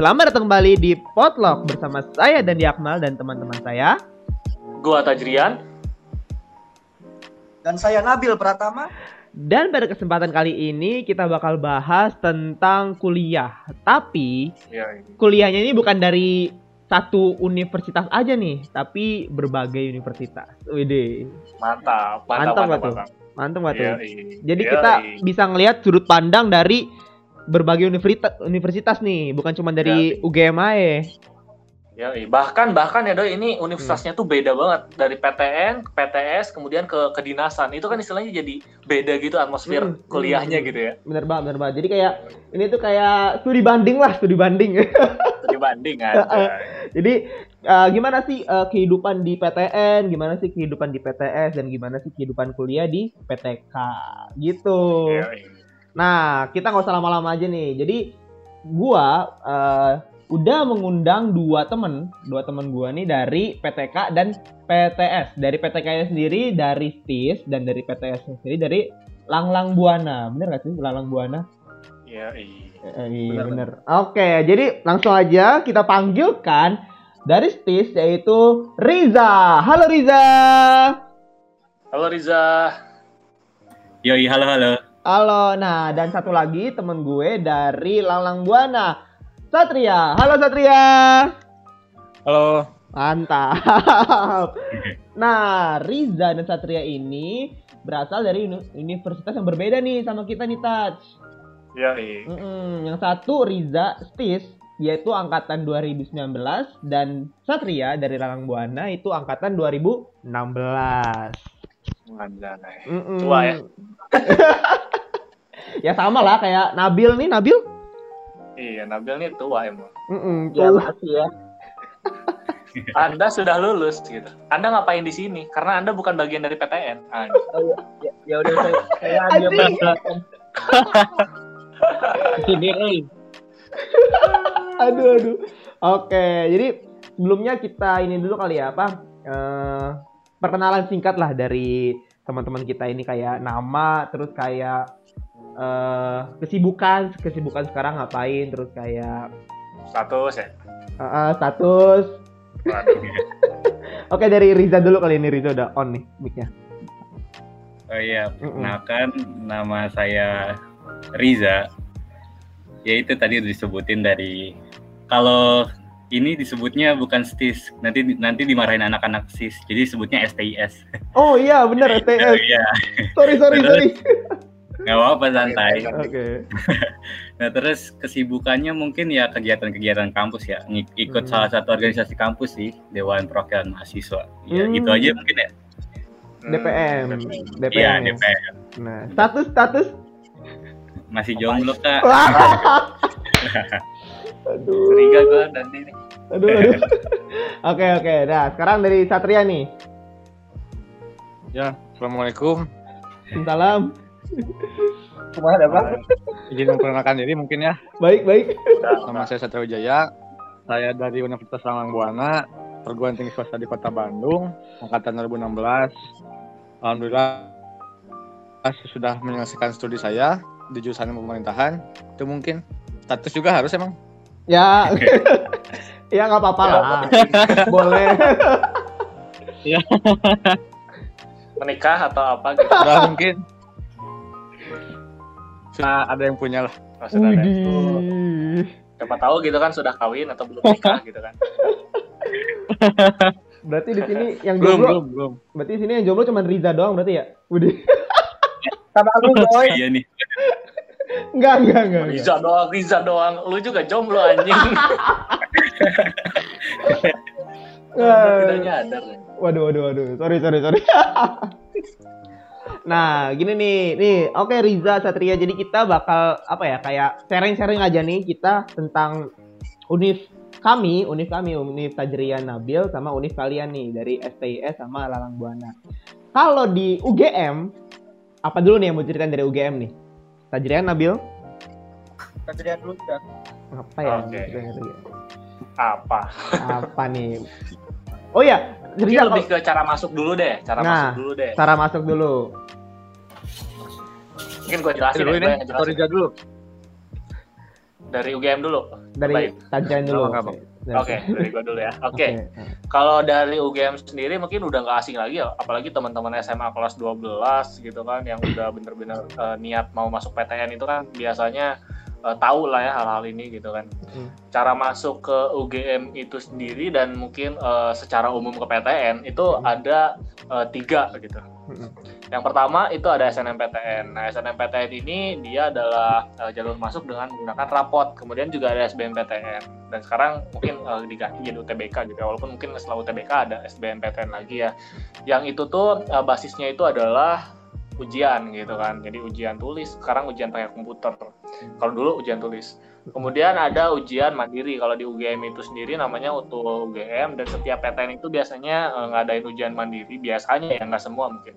Selamat datang kembali di Potluck bersama saya dan Akmal dan teman-teman saya. Gua Tajrian. Dan saya Nabil Pratama. Dan pada kesempatan kali ini kita bakal bahas tentang kuliah. Tapi Ya, ini. kuliahnya ini bukan dari satu universitas aja nih, tapi berbagai universitas. Wede, Mantap, Mantap mantap, mantap, mantap. mantap tuh? Iya, iya. Jadi Iya, kita iya. bisa ngelihat sudut pandang dari berbagai universitas universitas nih, bukan cuma dari Iya. UGM aja. Ya, bahkan bahkan ya doi ini universitasnya tuh beda banget dari PTN ke PTS kemudian ke kedinasan itu kan istilahnya jadi beda gitu atmosfer Hmm, kuliahnya hmm. gitu ya Bener banget, bener banget. Jadi kayak ini tuh kayak studi banding lah, studi banding. dibanding aja. Jadi eh, gimana sih eh, kehidupan di PTN, gimana sih kehidupan di PTS dan gimana sih kehidupan kuliah di PTK gitu. Iya, iya. Nah, kita nggak usah lama-lama aja nih. Jadi gua eh, udah mengundang dua temen, dua temen gua nih dari PTK dan PTS. Dari PTK -nya sendiri dari STIS dan dari PTS -nya sendiri dari Langlang Buana. Bener gak sih Langlang Buana? Iya, iya. Eh, iya Bener, bener. Oke, jadi langsung aja kita panggilkan dari STIS yaitu Riza. Halo Riza. Halo Riza. Yoi, halo halo. Halo. Nah, dan satu lagi temen gue dari Langlang Buana. Satria. Halo Satria. Halo. Mantap. Nah, Riza dan Satria ini berasal dari uni- universitas yang berbeda nih sama kita nih, Touch. Iya, iya. Yang satu Riza Stis yaitu angkatan 2019 dan Satria dari Lalang Buana itu angkatan 2016. Mantap, eh. Mm-mm. Tua ya? ya sama lah kayak Nabil nih, Nabil. Iya, Nabil nih tua emang. Mm-mm, Ya tuh. makasih ya. Anda sudah lulus gitu. Anda ngapain di sini? Karena Anda bukan bagian dari PTN. Anjing. Oh, ya, ya, ya udah saya saya. Sini, eh. aduh aduh. Oke, jadi sebelumnya kita ini dulu kali ya apa? eh, perkenalan singkat lah dari teman-teman kita ini kayak nama, terus kayak eh, kesibukan, kesibukan sekarang ngapain, terus kayak Status ya. eh, eh, status. Oke dari Riza dulu kali ini Riza udah on nih mic-nya. Oh iya, perkenalkan nama saya Riza. Ya itu tadi udah disebutin dari kalau ini disebutnya bukan STIS, nanti nanti dimarahin anak-anak SIS. Jadi sebutnya STIS. Oh iya bener STS. Iya, sorry sorry sorry. Nggak apa-apa santai. Oke. Nah terus kesibukannya mungkin ya kegiatan-kegiatan kampus ya, Ngik- ikut Hmm. salah satu organisasi kampus sih, Dewan Perwakilan Mahasiswa. Ya Hmm. gitu aja mungkin ya. DPM. DPM. Iya ya. DPR. Nah status status. Masih jomblo kak. aduh. Curiga gue dan ini. Aduh, aduh. Oke, oke. Nah, sekarang dari Satria nih. Ya, Assalamualaikum. Salam. Cuma ada apa? Izin memperkenalkan diri mungkin ya. Baik, baik. Nama saya Satria Wijaya. Saya dari Universitas Langlang Buana, perguruan tinggi swasta di Kota Bandung, angkatan 2016. Alhamdulillah sudah menyelesaikan studi saya di jurusan pemerintahan. Itu mungkin status juga harus emang. Ya. ya nggak apa-apa lah. Boleh. Menikah atau apa gitu. Sudah mungkin. Sudah ada yang punya lah. Oh, sudah ada. Widih. Siapa tahu gitu kan sudah kawin atau belum nikah gitu kan. Berarti di sini yang Belum, jomblo, belum, belum. berarti di sini yang jomblo cuma Riza doang berarti ya? Widih. Sama lu, Boy. Iya nih. Enggak, enggak, enggak. Riza doang, Riza doang. Lu juga jomblo anjing. Tidak nyadar. Waduh, waduh, waduh. Sorry, sorry, sorry. Nah, gini nih, nih. Oke, Riza, Satria. Jadi kita bakal apa ya? Kayak sharing-sharing aja nih kita tentang univ kami, univ kami, univ Tajrian Nabil sama univ kalian nih dari STIS sama Lalang Buana. Kalau di UGM, apa dulu nih yang mau ceritain dari UGM nih? Tajrian Nabil? Satria dulu ya. Apa ya? UGM? Apa? Apa nih? Oh ya, Mungkin Riza, lebih ke cara masuk dulu deh, cara Nah. masuk dulu deh. cara masuk dulu. Mungkin gue jelasin Dulu ya, ini, gue yang jelasin. Sorija dulu. Dari UGM dulu. Dari. Tajrian dulu. Nggak apa-apa. Dari- Oke, dari gua dulu ya. Oke. Oke. Kalau dari UGM sendiri mungkin udah nggak asing lagi ya, apalagi teman-teman SMA kelas 12 gitu kan yang udah bener-bener eh, niat mau masuk PTN itu kan biasanya eh, tahu lah ya hal-hal ini gitu kan. Hmm. Cara masuk ke UGM itu sendiri dan mungkin eh, secara umum ke PTN itu ada eh, tiga gitu. Mm-mm. Yang pertama itu ada SNMPTN. Nah, SNMPTN ini dia adalah eh, jalur masuk dengan menggunakan rapot. Kemudian juga ada SBMPTN. Dan sekarang mungkin eh, diganti jadi UTBK gitu ya. Walaupun mungkin setelah UTBK ada SBMPTN lagi ya. Yang itu tuh eh, basisnya itu adalah ujian gitu kan. Jadi ujian tulis, sekarang ujian pakai komputer. Kalau dulu ujian tulis. Kemudian ada ujian mandiri. Kalau di UGM itu sendiri namanya UTU UGM dan setiap PTN itu biasanya eh, ngadain ujian mandiri. Biasanya ya nggak semua mungkin.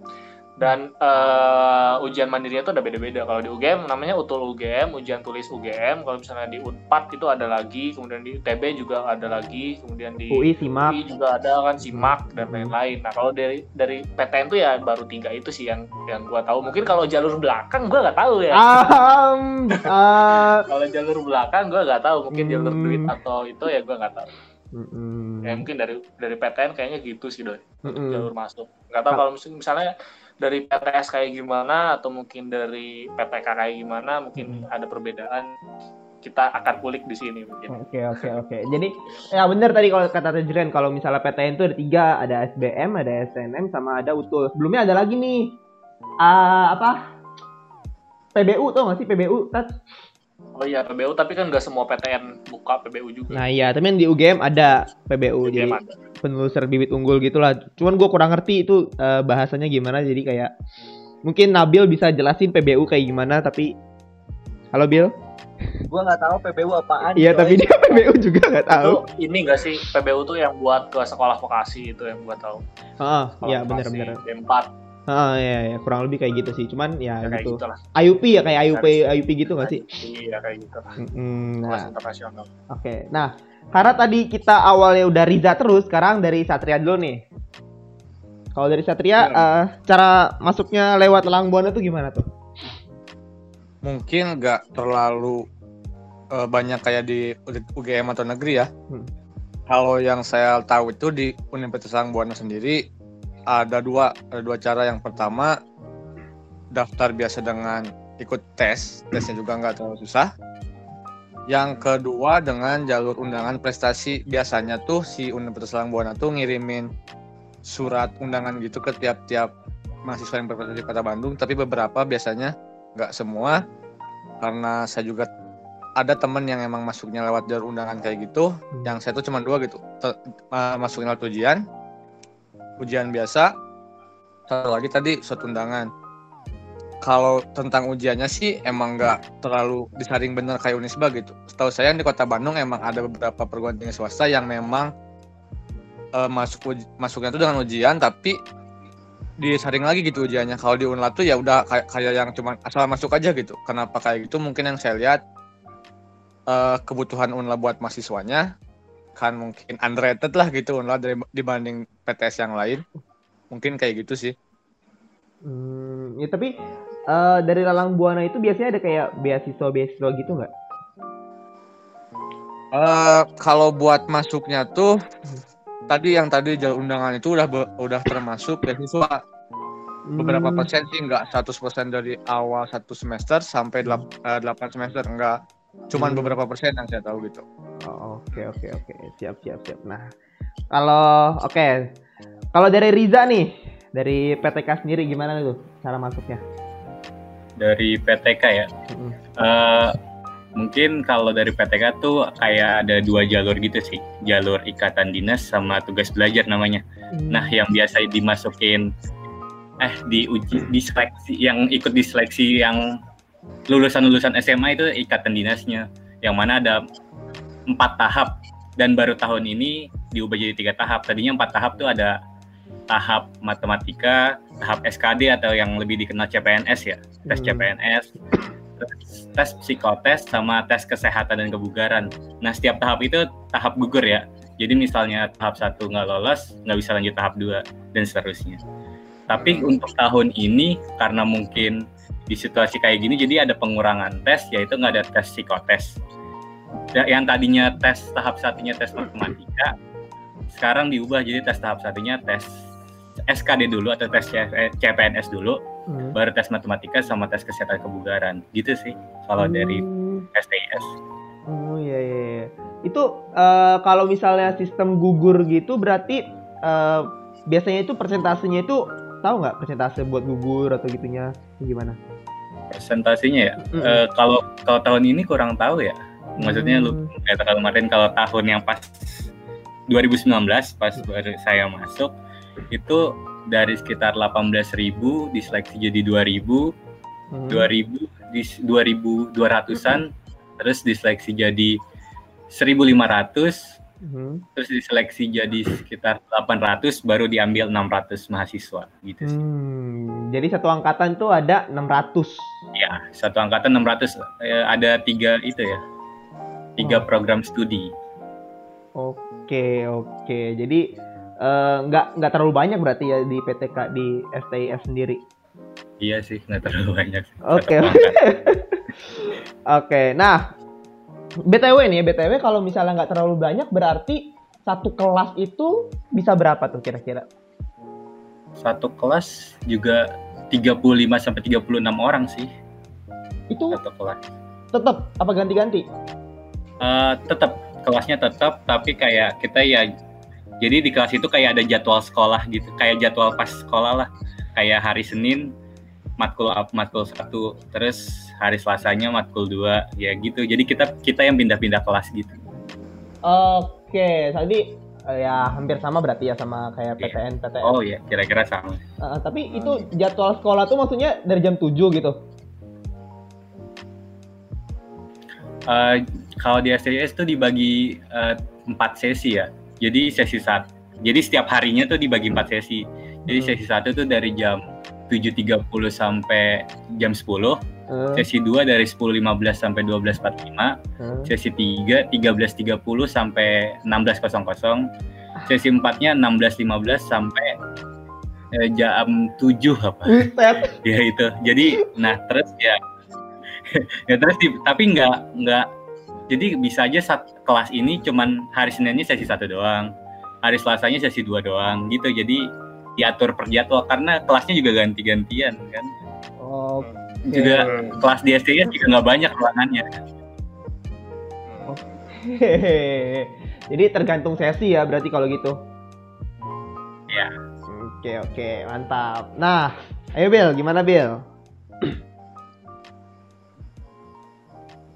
Dan eh, ujian mandirinya itu ada beda-beda. Kalau di UGM namanya UTUL UGM, ujian tulis UGM. Kalau misalnya di Unpad itu ada lagi, kemudian di UTB juga ada lagi, kemudian di UI simak. UI juga ada kan SIMAK dan lain-lain. Nah kalau dari dari PTN tuh ya baru tiga itu sih yang yang gua tahu. Mungkin kalau jalur belakang gua nggak tahu ya. Um, eh, Kalau jalur belakang gua nggak tahu. Mungkin jalur Hmm. duit atau itu ya gua nggak tahu. mm-mm. Ya mungkin dari dari PTN kayaknya gitu sih doi. Mm-mm. Jalur masuk. Nggak tahu kalau mis- misalnya dari PTS kayak gimana atau mungkin dari PTK kayak gimana mungkin ada perbedaan kita akan kulik di sini mungkin. Oke oke oke. Jadi ya benar tadi kalau kata Tajrian kalau misalnya PTN itu ada tiga, ada SBM, ada SNM, sama ada UTUL. Sebelumnya ada lagi nih ah, apa PBU tuh nggak sih PBU? Tat? Oh iya PBU tapi kan nggak semua PTN buka PBU juga. Nah iya, tapi yang di UGM ada PBU UGM jadi ada. penelusur bibit unggul gitulah. Cuman gue kurang ngerti itu eh, bahasanya gimana jadi kayak mungkin Nabil bisa jelasin PBU kayak gimana tapi Halo Bil? Gua nggak tahu PBU apaan. Iya, tapi dia PBU juga nggak tahu. Itu ini nggak sih PBU tuh yang buat ke sekolah vokasi itu yang gua tahu. Heeh, Sekolah iya benar-benar. D4 Heeh, iya iya kurang lebih kayak gitu sih. Cuman ya, ya, kayak gitu. gitu. IUP ya kayak IUP IUP gitu nggak sih? Iya kayak gitu. Mm, Nah, internasional. oke. Nah, karena tadi kita awalnya udah Riza terus, sekarang dari Satria dulu nih. Kalau dari Satria, eh, cara masuknya lewat Lelang Buana tuh gimana tuh? mungkin nggak terlalu eh, banyak kayak di UGM atau negeri ya. Hmm. Kalau yang saya tahu itu di Universitas Langbuana sendiri ada dua ada dua cara. Yang pertama daftar biasa dengan ikut tes, tesnya juga nggak terlalu susah. Yang kedua dengan jalur undangan prestasi. Biasanya tuh si Universitas Langbuana tuh ngirimin surat undangan gitu ke tiap-tiap mahasiswa yang berprestasi di Kota Bandung, tapi beberapa biasanya nggak semua. Karena saya juga ada temen yang emang masuknya lewat jalur undangan kayak gitu. Yang saya tuh cuma dua gitu. Te- ma- masuknya lewat ujian ujian biasa satu lagi tadi surat undangan kalau tentang ujiannya sih emang nggak terlalu disaring bener kayak Unisba gitu setahu saya di kota Bandung emang ada beberapa perguruan tinggi swasta yang memang eh, masuk masuknya tuh dengan ujian tapi disaring lagi gitu ujiannya. Kalau di Unla tuh ya udah kayak kayak yang cuman asal masuk aja gitu. Kenapa kayak gitu? Mungkin yang saya lihat eh, kebutuhan Unla buat mahasiswanya kan mungkin underrated lah gitu Unla dari dibanding PTS yang lain. Mungkin kayak gitu sih. Hmm, ya tapi eh, dari Lelang Buana itu biasanya ada kayak beasiswa-beasiswa gitu nggak? Eh kalau buat masuknya tuh tadi yang tadi jalur undangan itu udah udah termasuk beasiswa beberapa Hmm, persen sih nggak 100% dari awal satu semester sampai delap- eh, 8 semester enggak cuman Hmm. beberapa persen yang saya tahu gitu Oke oke oke siap siap siap. Nah kalau oke kalau dari Riza nih dari PTK sendiri gimana tuh cara masuknya? Dari PTK ya. Eh, mungkin kalau dari PTK tuh kayak ada dua jalur gitu sih. Jalur ikatan dinas sama tugas belajar namanya. Nah, yang biasa dimasukin eh di uji di seleksi yang ikut di seleksi yang lulusan-lulusan SMA itu ikatan dinasnya yang mana ada empat tahap. Dan baru tahun ini diubah jadi tiga tahap. Tadinya empat tahap tuh ada tahap matematika tahap SKD atau yang lebih dikenal CPNS ya. Tes Hmm. CPNS tes- tes psikotes sama tes kesehatan dan kebugaran. Nah setiap tahap itu tahap gugur ya. Jadi misalnya tahap satu nggak lolos nggak bisa lanjut tahap dua dan seterusnya. Tapi untuk tahun ini karena mungkin di situasi kayak gini jadi ada pengurangan tes yaitu nggak ada tes psikotes yang tadinya tes tahap satunya tes matematika sekarang diubah jadi tes tahap satunya tes SKD dulu atau tes CPNS dulu Hmm. baru tes matematika sama tes kesehatan kebugaran gitu sih kalau dari Hmm. STIS Oh iya iya. iya. Itu eh, kalau misalnya sistem gugur gitu berarti eh, biasanya itu persentasenya itu tahu nggak persentase buat gugur atau gitunya gimana? presentasinya ya Mm-mm. Eh, kalau kalau tahun ini kurang tahu ya maksudnya lu Hmm. kata kalau kemarin kalau tahun yang pas 2019 pas baru saya masuk itu dari sekitar 18.000 diseleksi jadi 2.000 Hmm. 2000 di 2200-an terus diseleksi jadi 1500 Hmm. terus diseleksi jadi sekitar 800 baru diambil 600 mahasiswa gitu sih. Hmm, Jadi satu angkatan tuh ada 600. Ya, satu angkatan 600 eh, ada tiga itu ya. Tiga Oh. program studi. Oke oke. Jadi eh, nggak nggak terlalu banyak berarti ya di PTK di STIF sendiri. Iya sih, nggak terlalu banyak. Oke. Angkatan. Oke. Nah, BTW nih, BTW kalau misalnya nggak terlalu banyak berarti satu kelas itu bisa berapa tuh kira-kira? Satu kelas juga 35 sampai 36 orang sih Itu satu kelas. tetap apa ganti-ganti? Eh, tetap kelasnya tetap tapi kayak kita ya jadi di kelas itu kayak ada jadwal sekolah gitu kayak jadwal pas sekolah lah kayak hari Senin matkul up matkul satu terus hari Selasanya matkul dua ya gitu jadi kita kita yang pindah-pindah kelas gitu Oke, tadi eh, ya hampir sama berarti ya sama kayak Iya. PTN PTN. oh ya kira-kira sama Eh, tapi itu jadwal sekolah tuh maksudnya dari jam 7 gitu. Eh, kalau di STS tuh dibagi eh, empat sesi ya jadi sesi saat jadi setiap harinya tuh dibagi empat sesi jadi Hmm. sesi satu tuh dari jam 7.30 sampai jam 10 Eh, Sesi 2 dari 10.15 sampai 12.45, eh. sesi 3 13.30 sampai 16.00, sesi 4-nya 16.15 sampai eh, jam 7 apa. Ya itu. Jadi nah terus ya ya terus di- tapi nggak nggak jadi bisa aja saat kelas ini cuman hari Seninnya sesi satu doang. Hari Selasanya sesi dua doang gitu. Jadi diatur per jadwal karena kelasnya juga ganti-gantian kan. Oke. Juga kelas di STS juga nggak banyak ruangannya. Hehehe. Jadi tergantung sesi ya berarti kalau gitu. Ya. Oke oke mantap. Nah, ayo Bill, gimana Bill?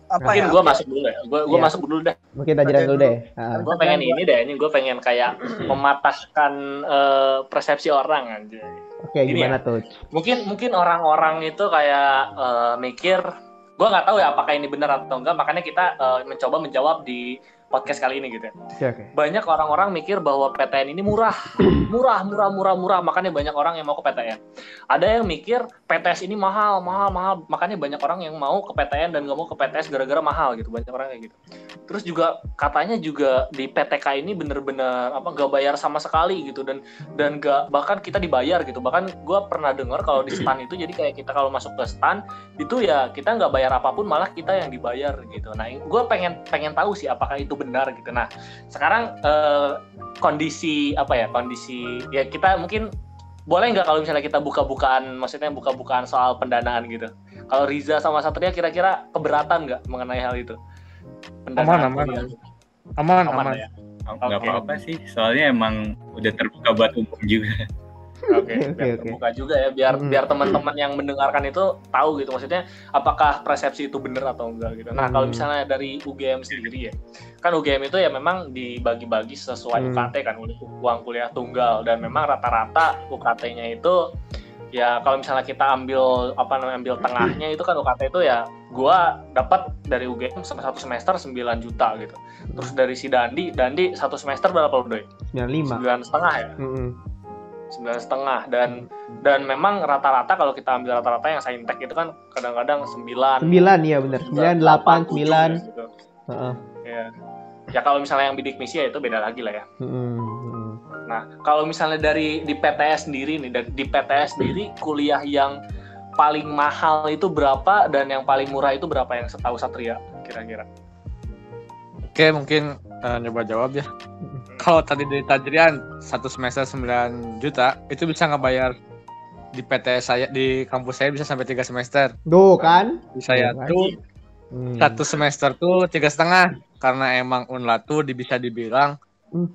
Apa Mungkin ya? gue masuk dulu deh. Gue gue Iya. masuk dulu deh. Mungkin tajiran dulu deh. Ah. Gue pengen ini deh. Ini gue pengen kayak mematahkan eh, persepsi orang aja. Oke, Gini gimana tuh? Mungkin mungkin orang-orang itu kayak eh, mikir. Gue nggak tahu ya apakah ini benar atau enggak. Makanya kita eh, mencoba menjawab di podcast kali ini gitu. ya. Oke. Banyak orang-orang mikir bahwa PTN ini murah, murah, murah, murah, murah. Makanya banyak orang yang mau ke PTN. Ada yang mikir PTS ini mahal, mahal, mahal. Makanya banyak orang yang mau ke PTN dan nggak mau ke PTS gara-gara mahal gitu. Banyak orang kayak gitu. Terus juga katanya juga di PTK ini bener-bener apa nggak bayar sama sekali gitu dan dan nggak bahkan kita dibayar gitu. Bahkan gue pernah dengar kalau di stan itu jadi kayak kita kalau masuk ke stan itu ya kita nggak bayar apa pun malah kita yang dibayar gitu. Nah gue pengen pengen tahu sih apakah itu benar gitu. Nah sekarang eh, kondisi apa ya kondisi ya kita mungkin boleh nggak kalau misalnya kita buka-bukaan maksudnya buka-bukaan soal pendanaan gitu. Kalau Riza sama Satria kira-kira keberatan nggak mengenai hal itu? Aman, aman. kuliah. Aman, aman, aman. ya. nggak Oke. apa-apa sih soalnya emang udah terbuka buat umum juga Oke, biar oke. terbuka juga ya, biar Hmm. biar teman-teman yang mendengarkan itu tahu gitu, maksudnya apakah persepsi itu benar atau enggak gitu. Nah, kalau Hmm. misalnya dari UGM sendiri ya, kan UGM itu ya memang dibagi-bagi sesuai Hmm. UKT kan, uang kuliah tunggal dan memang rata-rata UKT-nya itu ya kalau misalnya kita ambil apa namanya ambil tengahnya itu kan UKT itu ya gua dapat dari UGM satu semester 9 juta gitu. Terus dari si Dandi, Dandi satu semester berapa lo Doy? 95. Sembilan setengah ya? Mm-mm. Sembilan setengah dan dan memang rata-rata kalau kita ambil rata-rata yang saintek itu kan kadang-kadang sembilan 9 iya benar. 9 8 9. gitu. Heeh. ya ya kalau misalnya yang bidik misi ya itu beda lagi lah ya. Mm-mm. nah kalau misalnya dari di PTS sendiri nih dari di PTS sendiri kuliah yang paling mahal itu berapa dan yang paling murah itu berapa yang setahu Satria kira-kira Oke, mungkin eh, nyoba jawab ya. Kalau tadi dari Tajrian satu semester 9 juta, itu bisa ngebayar di PT saya di kampus saya bisa sampai tiga semester. Tuh kan. Di saya Iya, tuh Hmm. satu semester tuh tiga setengah karena emang unla tuh di- bisa dibilang Hmm.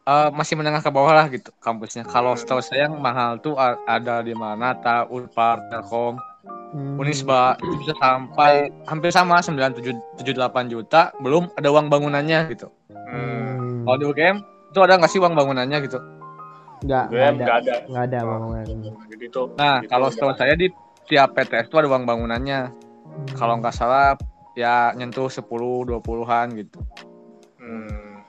eh, masih menengah ke bawah lah gitu kampusnya. Kalau setahu saya yang mahal tuh ada di mana ta Unpar, Telkom, Hmm. Unisba itu bisa sampai hampir sama 9778 juta belum ada uang bangunannya gitu. Hmm. Hmm. Kalau di UGM itu ada nggak sih uang bangunannya gitu? Nggak, nggak ada. nggak ada. Nggak ada bangunan. Jadi itu. Nah, itu kalau setahu saya di tiap PTS itu ada uang bangunannya. Kalau nggak salah ya nyentuh 10 20-an gitu. Hmm.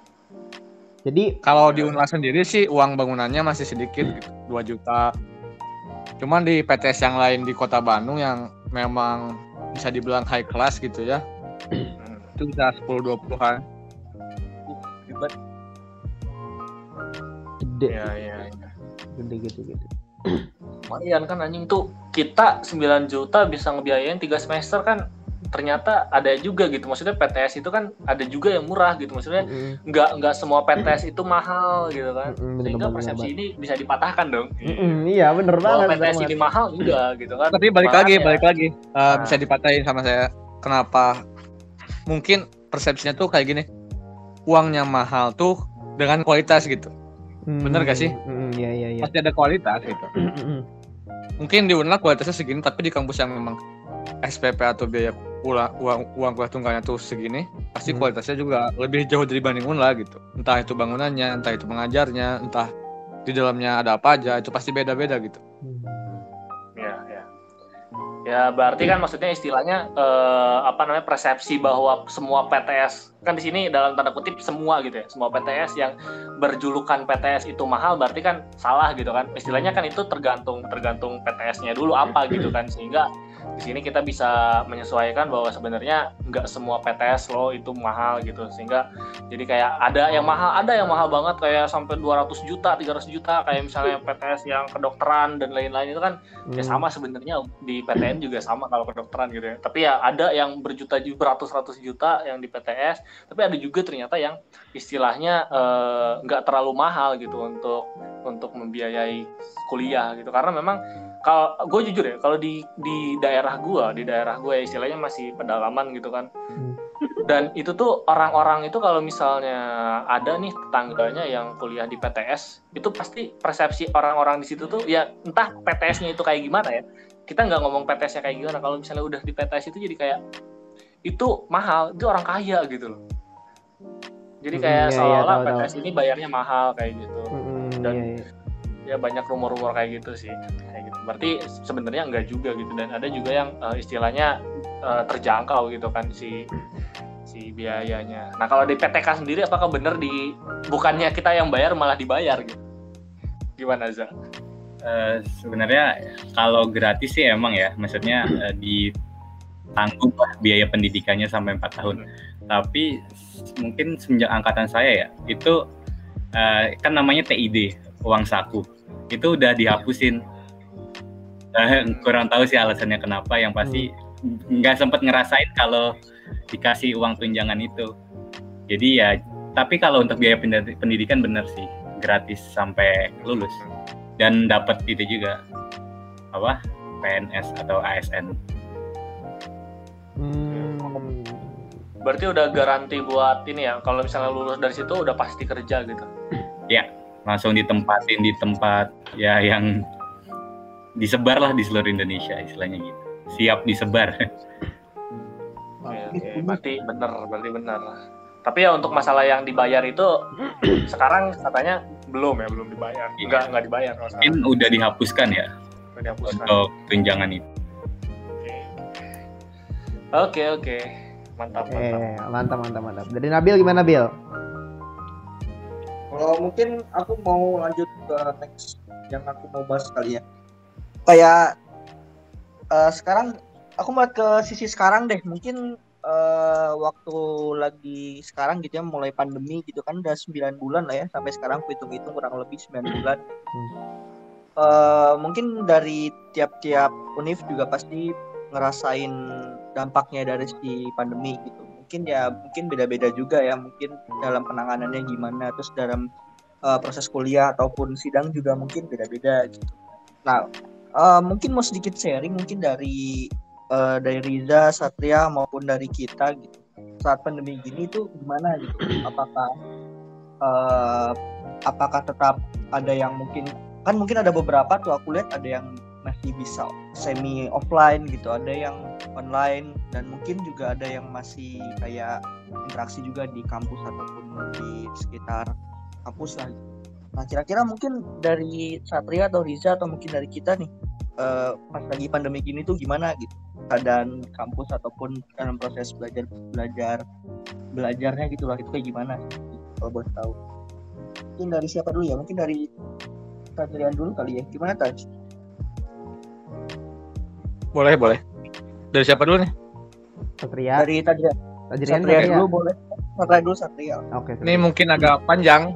Jadi Kalau di Unla sendiri sih uang bangunannya masih sedikit gitu, 2 juta. Cuman di PTS yang lain di Kota Bandung yang memang bisa dibilang high class gitu ya, Hmm. itu bisa 10 20-an. Gede, Iya, iya, iya. gede gitu gitu. Lumayan kan anjing tuh kita 9 juta bisa ngebiayain 3 semester kan ternyata ada juga gitu maksudnya PTS itu kan ada juga yang murah gitu maksudnya Mm-mm. nggak nggak semua PTS itu mahal gitu kan bener sehingga persepsi bener ini bisa dipatahkan dong. Mm-mm, Iya bener banget. bener PTS ini banget. mahal enggak gitu kan Tapi balik lagi, Makanya- balik lagi. Uh, Nah. Bisa dipatahin sama saya. Kenapa? Mungkin persepsinya tuh kayak gini. Uangnya mahal tuh dengan kualitas gitu. Bener gak sih? Mm, Iya iya iya. Pasti ada kualitas gitu. Mm-mm. Mungkin di Unla kualitasnya segini, tapi di kampus yang memang SPP atau biaya uang uang, uang kuliah tunggalnya tuh segini, pasti Hmm. kualitasnya juga lebih jauh dibanding Unla gitu. Entah itu bangunannya, entah itu pengajarnya, entah di dalamnya ada apa aja, itu pasti beda-beda gitu. ya ya berarti kan maksudnya istilahnya eh, apa namanya persepsi bahwa semua PTS kan di sini dalam tanda kutip semua gitu ya semua PTS yang berjulukan PTS itu mahal berarti kan salah gitu kan. Istilahnya kan itu tergantung tergantung PTS-nya dulu apa gitu kan sehingga di sini kita bisa menyesuaikan bahwa sebenarnya nggak semua PTS lo itu mahal gitu. Sehingga jadi kayak ada yang mahal ada yang mahal banget. Kayak sampai 200 juta 300 juta. Kayak misalnya PTS yang kedokteran dan lain-lain itu kan ya Hmm. sama sebenarnya. Di PTN juga sama kalau kedokteran gitu ya. Tapi ya ada yang berjuta ju- beratus-ratus juta yang di PTS tapi ada juga ternyata yang istilahnya eh, nggak terlalu mahal gitu untuk untuk membiayai kuliah gitu. Karena memang kalau gue jujur ya kalau di di daerah gue di daerah gue istilahnya masih pedalaman gitu kan Hmm. dan itu tuh orang-orang itu kalau misalnya ada nih tetangganya yang kuliah di PTS itu pasti persepsi orang-orang di situ tuh ya entah PTS-nya itu kayak gimana ya kita nggak ngomong PTS-nya kayak gimana kalau misalnya udah di PTS itu jadi kayak itu mahal itu orang kaya gitu loh jadi Hmm, kayak iya, seolah-olah. PTS ini bayarnya mahal kayak gitu Mm-mm, Dan- iya, iya. ya banyak rumor-rumor kayak gitu sih kayak gitu berarti sebenarnya enggak juga gitu dan ada juga yang eh, istilahnya eh, terjangkau gitu kan si si biayanya nah kalau di PTK sendiri apakah benar di bukannya kita yang bayar malah dibayar gitu gimana Za? Eh, sebenarnya kalau gratis sih emang ya, maksudnya eh, ditanggung lah biaya pendidikannya sampai 4 tahun. Tapi s- mungkin semenjak angkatan saya ya, itu eh, kan namanya TID, uang saku. Itu udah dihapusin. Eh, kurang tahu sih alasannya kenapa, yang pasti nggak sempat ngerasain kalau dikasih uang tunjangan itu. Jadi ya, tapi kalau untuk biaya pendi- pendidikan bener sih, gratis sampai lulus dan dapat itu juga apa PNS atau ASN Hmm. berarti udah garansi buat ini ya kalau misalnya lulus dari situ udah pasti kerja gitu langsung ditempatin di tempat ya yang disebar lah di seluruh Indonesia istilahnya gitu siap disebar Oke, oke. berarti bener berarti bener tapi ya untuk masalah yang dibayar itu sekarang katanya belum ya belum dibayar Iya. enggak enggak dibayar kalau sekarang mungkin udah dihapuskan ya Udah dihapuskan. untuk tunjangan itu Oke oke mantap mantap. Eh, mantap mantap mantap. Dari Nabil gimana Bil? Kalau mungkin aku mau lanjut ke next yang aku mau bahas kali ya. Kayak eh, sekarang aku melihat ke sisi sekarang deh. Mungkin eh, waktu lagi sekarang gitu ya mulai pandemi gitu kan udah 9 bulan lah ya sampai sekarang aku hitung-hitung kurang lebih 9 bulan. Eh, mungkin dari tiap-tiap univ juga pasti ngerasain dampaknya dari si pandemi gitu. mungkin ya mungkin beda-beda juga ya mungkin dalam penanganannya gimana terus dalam uh, proses kuliah ataupun sidang juga mungkin beda-beda gitu. Nah uh, mungkin mau sedikit sharing mungkin dari uh, dari Riza, Satria maupun dari kita gitu saat pandemi gini tuh gimana gitu apakah uh, apakah tetap ada yang mungkin kan mungkin ada beberapa tuh aku lihat ada yang masih bisa semi offline gitu ada yang online dan mungkin juga ada yang masih kayak interaksi juga di kampus ataupun di sekitar kampus lah gitu. Nah kira-kira mungkin dari Satria atau Riza atau mungkin dari kita nih uh, pas lagi pandemi gini tuh gimana gitu keadaan kampus ataupun dalam proses belajar belajar belajarnya gitu lah itu kayak gimana kalau boleh tahu mungkin dari siapa dulu ya mungkin dari Satria dulu kali ya gimana Taj? Boleh, boleh. Dari siapa dulu nih? Satria. Dari. Tadrian Satria Satria. dulu boleh. Satria dulu Satria. Oke. Ini mungkin agak panjang.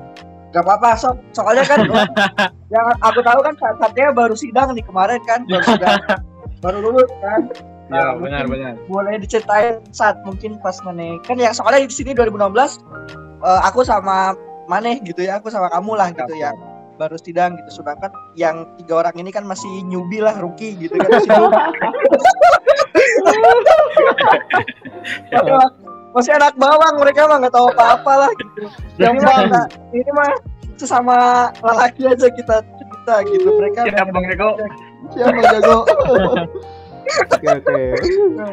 Gak apa-apa, so soalnya kan yang aku tahu kan Satria baru sidang nih kemarin kan, baru sidang, baru lulus kan. Ya, Nah, benar, benar. Boleh diceritain saat mungkin pas Maneh kan yang soalnya di sini 2016 eh, aku sama Maneh gitu ya, aku sama kamu lah gitu ya. Baru sidang gitu, sedangkan yang tiga orang ini kan masih newbie lah, rookie gitu kan masih newbie. masih, anak, bawang mereka mah nggak tahu apa-apa lah gitu. Ini mah kita- ini mah sesama lelaki aja kita cerita gitu. Mereka Siap, Bang Jago. Siapa jago? Oke oke.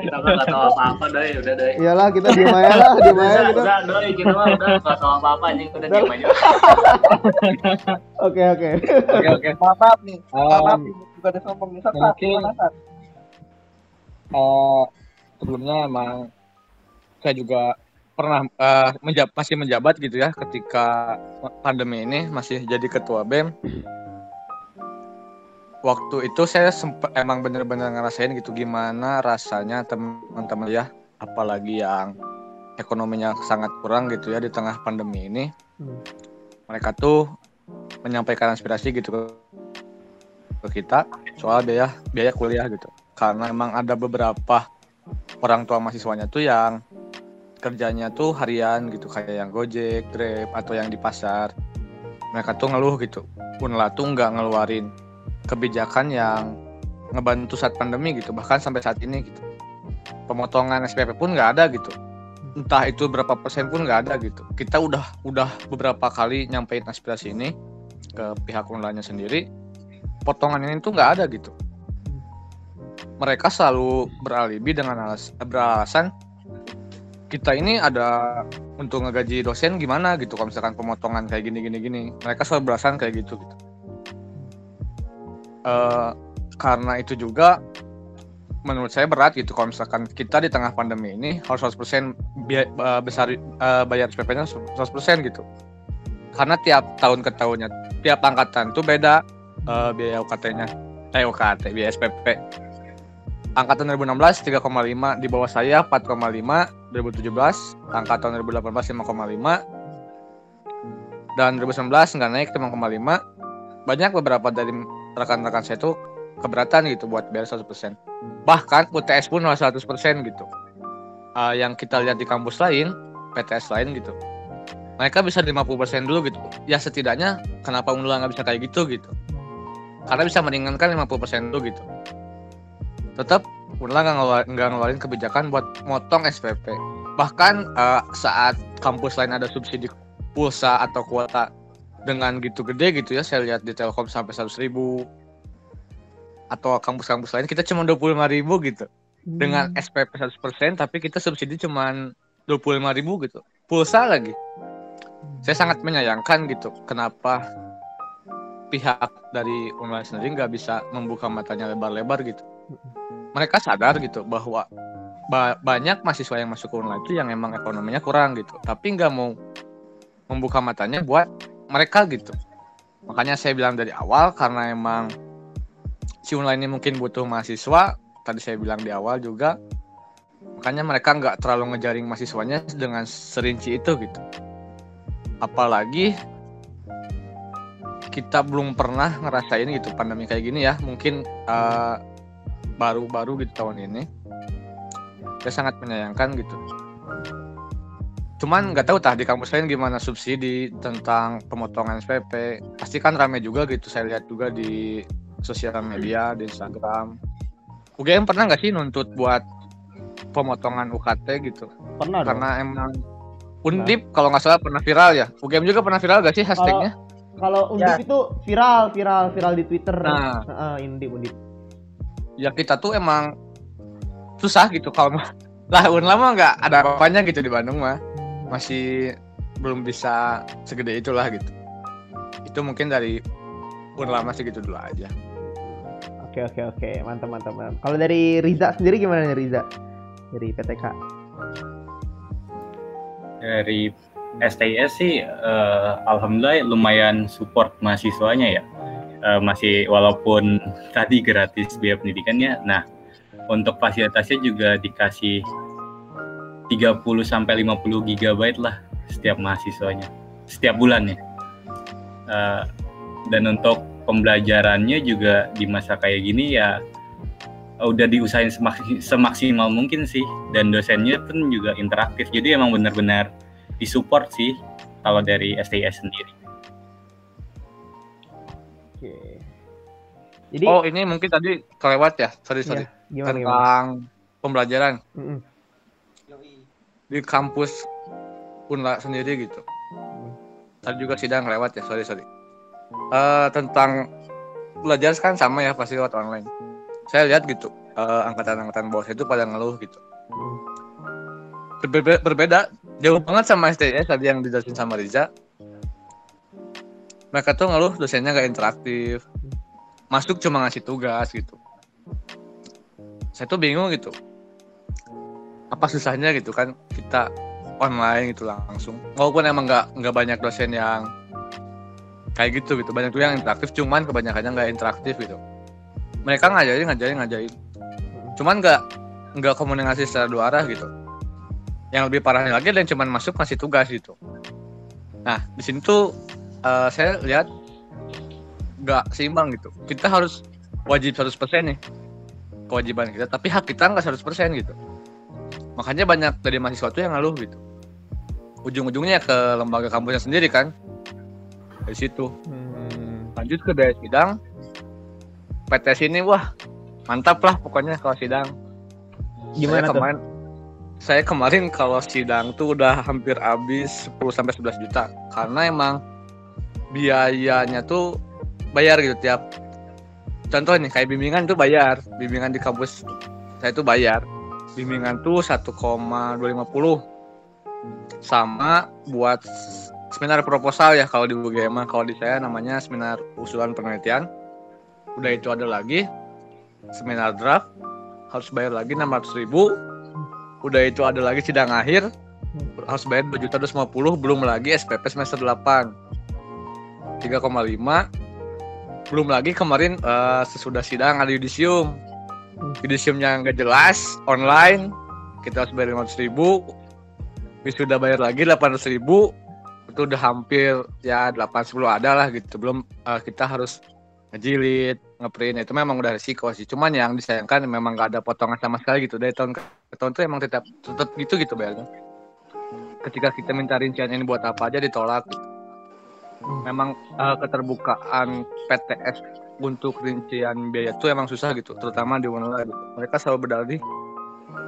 Kita nggak tahu apa-apa deh, udah deh. Iyalah kita diem aja lah, diem aja Udah, kita. udah, doi, kita mah udah nggak tahu apa-apa anjing, udah diem aja. Oke oke. Oke, oke. maaf maaf nih, maaf, maaf nih, bukan ada sombong nih. Mungkin- eh, sebelumnya emang saya juga pernah eh, menjab- masih menjabat gitu ya ketika pandemi ini masih jadi ketua BEM. Waktu itu saya sempat emang bener-bener ngerasain gitu gimana rasanya teman-teman ya, apalagi yang ekonominya sangat kurang gitu ya di tengah pandemi ini. Hmm. Mereka tuh menyampaikan aspirasi gitu ke, ke kita soal biaya biaya kuliah gitu karena emang ada beberapa orang tua mahasiswanya tuh yang kerjanya tuh harian gitu kayak yang Gojek, Grab atau yang di pasar. Mereka tuh ngeluh gitu. Unla tuh nggak ngeluarin kebijakan yang ngebantu saat pandemi gitu bahkan sampai saat ini gitu. Pemotongan SPP pun nggak ada gitu. Entah itu berapa persen pun nggak ada gitu. Kita udah udah beberapa kali nyampein aspirasi ini ke pihak unlanya sendiri. Potongan ini tuh nggak ada gitu mereka selalu beralibi dengan alas, beralasan kita ini ada untuk ngegaji dosen gimana gitu kalau misalkan pemotongan kayak gini gini gini. Mereka selalu beralasan kayak gitu gitu. Eh, karena itu juga menurut saya berat gitu kalau misalkan kita di tengah pandemi ini harus 100% biaya, eh, besar eh, bayar SPP-nya 100% gitu. Karena tiap tahun ke tahunnya tiap angkatan tuh beda eh, biaya UKT-nya eh UKT biaya SPP angkatan 2016 3,5 di bawah saya 4,5 2017 angkatan 2018 5,5 dan 2019 nggak naik 5,5 banyak beberapa dari rekan-rekan saya tuh keberatan gitu buat bayar 100% bahkan UTS pun malah 100% gitu. Ah, yang kita lihat di kampus lain PTS lain gitu. Mereka bisa 50% dulu gitu. Ya setidaknya kenapa Unla nggak bisa kayak gitu gitu? Karena bisa meringankan 50% dulu gitu tetap Unla nggak ngeluarin, nggak ngeluarin kebijakan buat motong SPP. Bahkan eh, saat kampus lain ada subsidi pulsa atau kuota dengan gitu gede gitu ya, saya lihat di Telkom sampai 100 ribu. Atau kampus-kampus lain kita cuma 25 ribu gitu. Dengan SPP 100% tapi kita subsidi cuma 25 ribu gitu. Pulsa lagi. Saya sangat menyayangkan gitu kenapa pihak dari online sendiri nggak bisa membuka matanya lebar-lebar gitu mereka sadar gitu bahwa ba- banyak mahasiswa yang masuk online itu yang emang ekonominya kurang gitu. Tapi nggak mau membuka matanya buat mereka gitu. Makanya saya bilang dari awal karena emang si online ini mungkin butuh mahasiswa tadi saya bilang di awal juga makanya mereka nggak terlalu ngejaring mahasiswanya dengan serinci itu gitu. Apalagi kita belum pernah ngerasain gitu pandemi kayak gini ya. Mungkin eh, baru-baru gitu tahun ini. Saya sangat menyayangkan gitu. Cuman nggak tahu tah di kampus lain gimana subsidi tentang pemotongan SPP pasti kan rame juga gitu. Saya lihat juga di sosial media di Instagram. UGM pernah nggak sih nuntut buat pemotongan UKT gitu? Pernah dong. karena emang Undip kalau nggak salah pernah viral ya? UGM juga pernah viral gak sih hashtagnya? Kalau Undip itu viral, viral, viral di Twitter. Nah. Heeh, Undip, Undip. Ya kita tuh emang susah gitu kalau mah lah Unla mah nggak ada apa-apanya gitu di Bandung mah masih belum bisa segede itulah gitu itu mungkin dari Unla masih gitu dulu aja Oke, oke, oke. Mantap, mantap, mantap. Kalau dari Riza sendiri gimana nih Riza? Dari PTK. dari STIS sih eh, alhamdulillah lumayan support mahasiswanya ya Eh, masih walaupun tadi gratis biaya pendidikannya. Nah untuk fasilitasnya juga dikasih 30 sampai 50 gigabyte lah setiap mahasiswanya. Setiap bulannya Eh, dan untuk pembelajarannya juga di masa kayak gini ya udah diusahain semaksi- semaksimal mungkin sih. Dan dosennya pun juga interaktif. Jadi emang benar-benar disupport sih kalau dari STIS sendiri Jadi oh ini mungkin tadi kelewat ya? Sorry sorry. iya, gimana gimana? tentang pembelajaran Mm-mm. di kampus Unla sendiri gitu. Tadi juga sidang lewat ya sorry sorry. Eh, tentang belajar kan sama ya pasti lewat online. Saya lihat gitu eh, angkatan-angkatan bawah itu pada ngeluh gitu. Hmm. berbeda, berbeda jauh banget sama STS tadi yang dijelasin sama Riza. Mereka tuh ngeluh dosennya gak interaktif masuk cuma ngasih tugas gitu. Saya tuh bingung gitu. Apa susahnya gitu kan kita online gitu langsung. Walaupun emang nggak nggak banyak dosen yang kayak gitu gitu. Banyak tuh yang interaktif cuman kebanyakannya nggak interaktif gitu. Mereka ngajarin ngajarin ngajarin. Cuman nggak nggak komunikasi secara dua arah gitu. Yang lebih parahnya lagi dan cuman masuk ngasih tugas gitu. Nah di sini tuh eh, saya lihat nggak seimbang gitu. Kita harus wajib 100% nih kewajiban kita tapi hak kita nggak 100% gitu. Makanya banyak dari mahasiswa tuh yang ngeluh gitu. Ujung-ujungnya ke lembaga kampusnya sendiri kan dari situ. Hmm. lanjut ke dari sidang PTS ini wah mantap lah pokoknya kalau sidang. Gimana saya tuh? kemarin saya kemarin kalau sidang tuh udah hampir habis 10 sampai 11 juta. Karena emang biayanya tuh bayar gitu tiap. Contoh nih kayak bimbingan tuh bayar bimbingan di kampus saya tuh bayar. Bimbingan tuh 1,250 sama buat seminar proposal ya kalau di UGM kalau di saya namanya seminar usulan penelitian. Udah itu ada lagi seminar draft harus bayar lagi 600 ribu. Udah itu ada lagi sidang akhir harus bayar 2 juta 250 belum lagi SPP semester 8 3,5 belum lagi kemarin eh, sesudah sidang ada yudisium. Yudisiumnya nggak jelas online. Kita harus bayar 500 ribu. Wisuda bayar lagi 800 ribu. Itu udah hampir ya 8 10 ada lah gitu. Belum eh, kita harus ngejilid ngeprint. Itu memang udah resiko sih. Cuman yang disayangkan memang nggak ada potongan sama sekali gitu. Dari tahun ke tahun tuh emang tetap tetap gitu gitu bayarnya ketika kita minta rincian ini buat apa aja ditolak. gitu. Memang eh, keterbukaan PTS untuk rincian biaya itu emang susah gitu terutama di Unila gitu. mereka selalu berdalih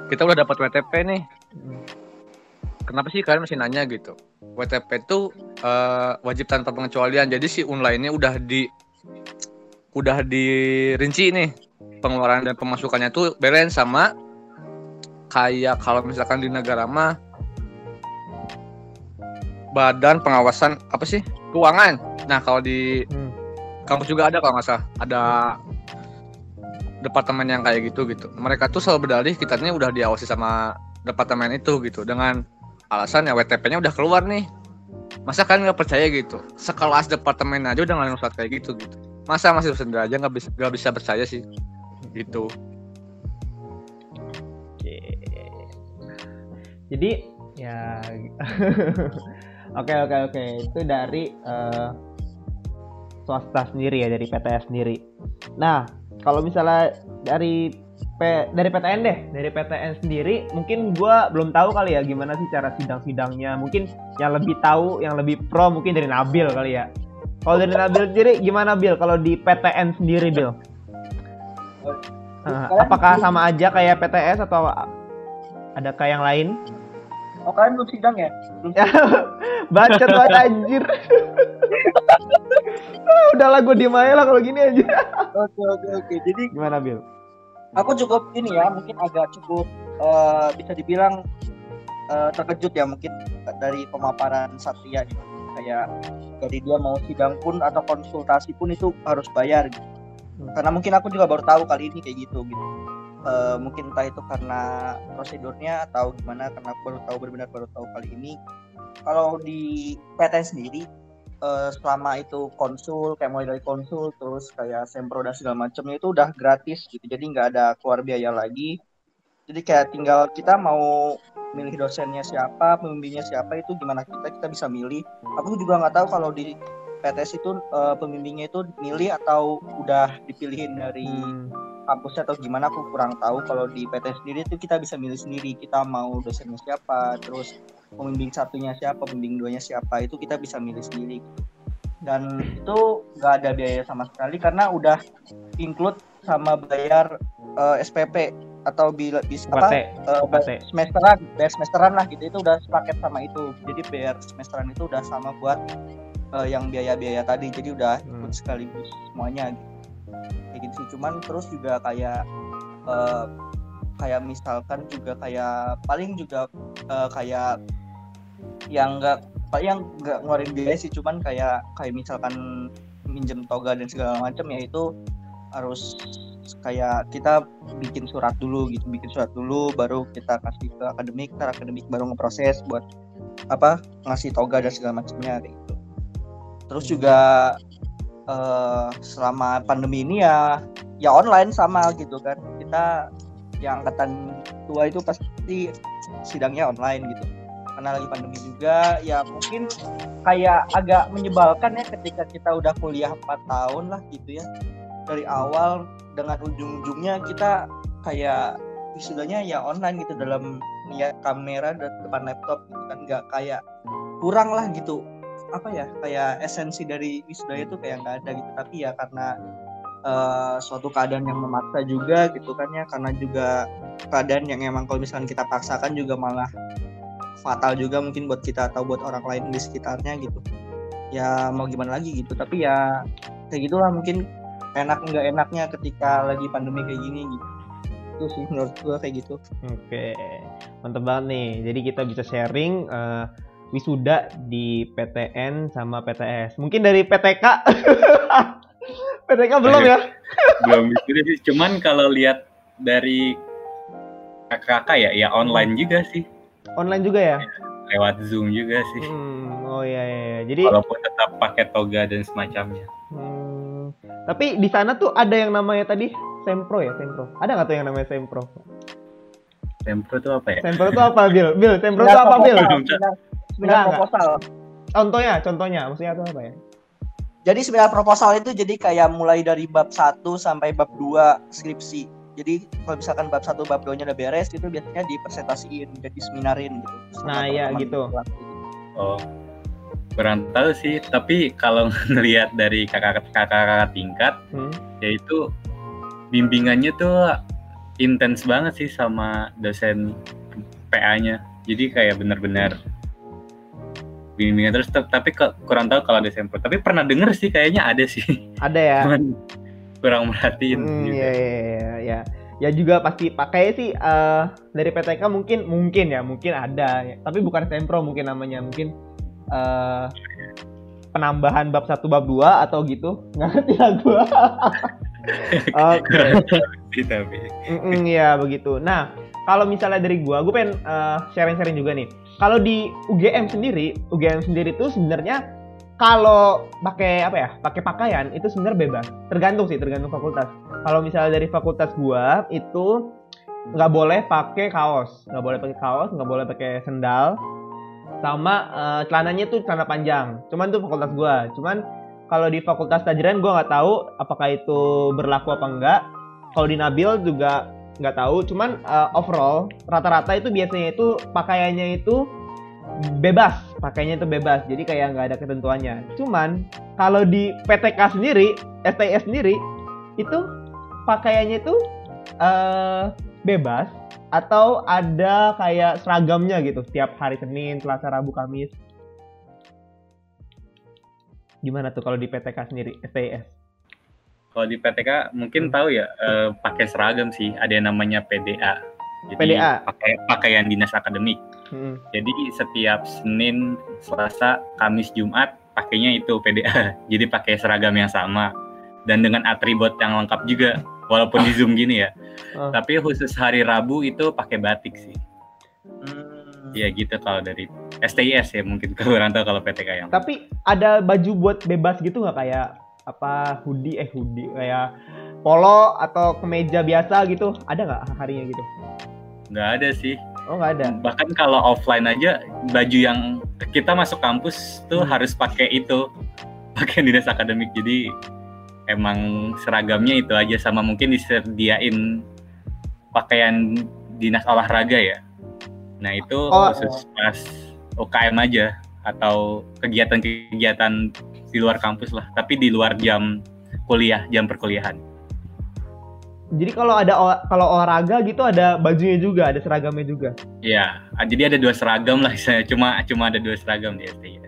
kita udah dapat WTP nih. Kenapa sih kalian masih nanya? gitu. WTP itu eh, wajib tanpa pengecualian. Jadi si Unla ini udah di udah dirinci nih. Pengeluaran dan pemasukannya tuh balance sama kayak kalau misalkan di negara mah badan pengawasan apa sih keuangan. Nah kalau di Hmm. kampus juga ada kalau nggak salah. Ada departemen yang kayak gitu gitu. Mereka tuh selalu berdalih kita ini udah diawasi sama departemen itu gitu. Dengan alasan ya WTP-nya udah keluar nih. Masa kalian nggak percaya gitu? Sekelas departemen aja udah ngeluarin surat kayak gitu gitu. Masa masih sendiri aja nggak bisa nggak bisa percaya sih gitu. Oke. Jadi ya Oke oke oke itu dari eh, swasta sendiri ya dari PTS sendiri. Nah kalau misalnya dari P- dari PTN deh, dari PTN sendiri mungkin gua belum tahu kali ya gimana sih cara sidang-sidangnya. Mungkin yang lebih tahu, yang lebih pro mungkin dari Nabil kali ya. Kalau dari Nabil sendiri gimana Bil? Kalau di PTN sendiri Bil? Ah, apakah sama aja kayak PTS atau ada kayak yang lain? Oh kalian belum sidang ya? Ya, bacot banget anjir. Ah, Udahlah gue diem aja lah kalau gini aja. Oke oke oke. Jadi Gimana Bil? aku cukup ini ya, mungkin agak cukup eh, bisa dibilang eh, terkejut ya mungkin dari pemaparan Satria gitu. Kayak dari dia mau sidang pun atau konsultasi pun itu harus bayar gitu. Karena mungkin aku juga baru tahu kali ini kayak gitu gitu. Eh, mungkin entah itu karena prosedurnya atau gimana karena baru tahu benar-benar baru tahu kali ini. Kalau di PTN sendiri eh, selama itu konsul kayak mulai dari konsul terus kayak sempro dan segala macamnya itu udah gratis gitu. Jadi nggak ada keluar biaya lagi. Jadi kayak tinggal kita mau milih dosennya siapa pembimbingnya siapa itu gimana kita kita bisa milih. Aku juga nggak tahu kalau di PTS itu eh, pembimbingnya itu milih atau udah dipilihin dari Hmm, kampusnya atau gimana aku kurang tahu. Kalau di PT sendiri itu kita bisa milih sendiri. Kita mau dosennya siapa terus pembimbing satunya siapa pembimbing duanya siapa itu kita bisa milih sendiri. Dan itu nggak ada biaya sama sekali karena udah include sama bayar eh, SPP atau bila bis UKT, apa UKT. semesteran bayar semesteran lah gitu. Itu udah sepaket sama itu. Jadi bayar semesteran itu udah sama buat eh, yang biaya-biaya tadi. Jadi udah ikut Hmm. sekaligus semuanya gitu. Kayak gitu sih. Cuman terus juga kayak eh, kayak misalkan juga kayak paling juga eh, kayak yang enggak yang nggak ngeluarin biaya sih. Cuman kayak kayak misalkan minjem toga dan segala macam ya itu harus kayak kita bikin surat dulu gitu. Bikin surat dulu baru kita kasih ke akademik ntar akademik baru ngeproses buat apa ngasih toga dan segala macamnya gitu. Terus juga eh, selama pandemi ini ya ya online sama gitu kan. Kita yang angkatan tua itu pasti sidangnya online gitu. Karena lagi pandemi juga ya mungkin kayak agak menyebalkan ya ketika kita udah kuliah 4 tahun lah gitu ya. Dari awal dengan ujung-ujungnya kita kayak wisudanya ya online gitu dalam lihat kamera dan depan laptop gitu kan. Nggak kayak kurang lah gitu apa ya kayak esensi dari wisuda itu kayak nggak ada gitu. Tapi ya karena eh, suatu keadaan yang memaksa juga gitu kan ya karena juga keadaan yang emang kalau misalkan kita paksakan juga malah fatal juga mungkin buat kita atau buat orang lain di sekitarnya gitu. Ya mau gimana lagi gitu. Tapi ya kayak gitulah mungkin enak nggak enaknya ketika lagi pandemi kayak gini gitu. Itu sih menurut gua kayak gitu. Oke, mantep banget nih. Jadi kita bisa sharing eh, wisuda di PTN sama PTS. Mungkin dari PTK. PTK belum ya? belum sih cuman kalau lihat dari kakak-kakak ya ya online juga sih Online juga ya? lewat zoom juga sih Hmm, oh iya, iya. iya. Jadi, walaupun tetap pakai toga dan semacamnya hmm, tapi di sana tuh ada yang namanya tadi Sempro ya, Sempro. Ada nggak tuh yang namanya Sempro? Sempro tuh apa ya Sempro tuh apa, Bil? Bil, Sempro tuh apa, Bil? Seminar- seminar- seminar Enggak, proposal Contohnya, contohnya, maksudnya tuh apa ya? Jadi seminar proposal itu jadi kayak mulai dari bab 1 sampai bab 2 skripsi. Jadi kalau misalkan bab 1 bab 2 nya udah beres itu biasanya dipresentasiin, jadi seminarin gitu. Nah, iya, gitu. oh kurang tahu sih tapi kalau ngelihat dari kakak-kakak tingkat Hmm. yaitu bimbingannya tuh intens banget sih sama dosen PA-nya jadi kayak benar-benar bimbingan terus tapi ke- kurang tahu kalau ada sampel tapi pernah denger sih kayaknya ada sih Ada ya? cuman kurang merhatiin Hmm, juga. iya, iya, iya, iya. Ya juga pasti pakai sih eh, dari PTK mungkin mungkin ya mungkin ada ya. tapi bukan sempro mungkin namanya mungkin eh, penambahan bab 1 bab 2 atau gitu nggak ngerti lah gua oke tapi Mm-mm, Iya begitu. Nah, kalau misalnya dari gua, gua pengen eh, sharing-sharing juga nih. Kalau di UGM sendiri, UGM sendiri itu sebenarnya kalau pakai apa ya? Pakai pakaian itu sebenarnya bebas. Tergantung sih, tergantung fakultas. Kalau misalnya dari fakultas gua itu nggak boleh pakai kaos, nggak boleh pakai kaos, nggak boleh pakai sendal, sama eh, celananya tuh celana panjang. Cuman tuh fakultas gua. Cuman kalau di fakultas tajrian gua nggak tahu apakah itu berlaku apa enggak. Kalau di Nabil juga nggak tahu. Cuman uh, overall rata-rata itu biasanya itu pakaiannya itu bebas. Pakainya itu bebas. Jadi kayak nggak ada ketentuannya. Cuman kalau di PTK sendiri STS sendiri itu pakaiannya itu uh, bebas atau ada kayak seragamnya gitu. Setiap hari Senin, Selasa, Rabu, Kamis. Gimana tuh kalau di PTK sendiri STS? Kalau di PTK mungkin tahu ya eh, pakai seragam sih. Ada yang namanya PDA. Jadi PDA. pakai pakaian dinas akademik. Hmm. Jadi setiap Senin, Selasa, Kamis, Jumat pakainya itu PDA. Jadi pakai seragam yang sama dan dengan atribut yang lengkap juga walaupun di Zoom gini ya. Oh. Tapi khusus hari Rabu itu pakai batik sih. Hmm. Ya gitu kalau dari STIS ya mungkin kalau orang tahu kalau PTK yang. Tapi ada baju buat bebas gitu nggak kayak apa hoodie eh hoodie kayak polo atau kemeja biasa gitu ada nggak harinya gitu? Nggak ada sih. Oh nggak ada. Bahkan kalau offline aja baju yang kita masuk kampus tuh Hmm. harus pakai itu pakaian dinas akademik. Jadi emang seragamnya itu aja sama mungkin disediain pakaian dinas olahraga ya. Nah itu Oh. khusus pas UKM aja atau kegiatan-kegiatan di luar kampus lah, tapi di luar jam kuliah, jam perkuliahan. Jadi kalau ada kalau olahraga gitu ada bajunya juga, ada seragamnya juga. Ya, jadi ada dua seragam lah, saya cuma cuma ada dua seragam di STI.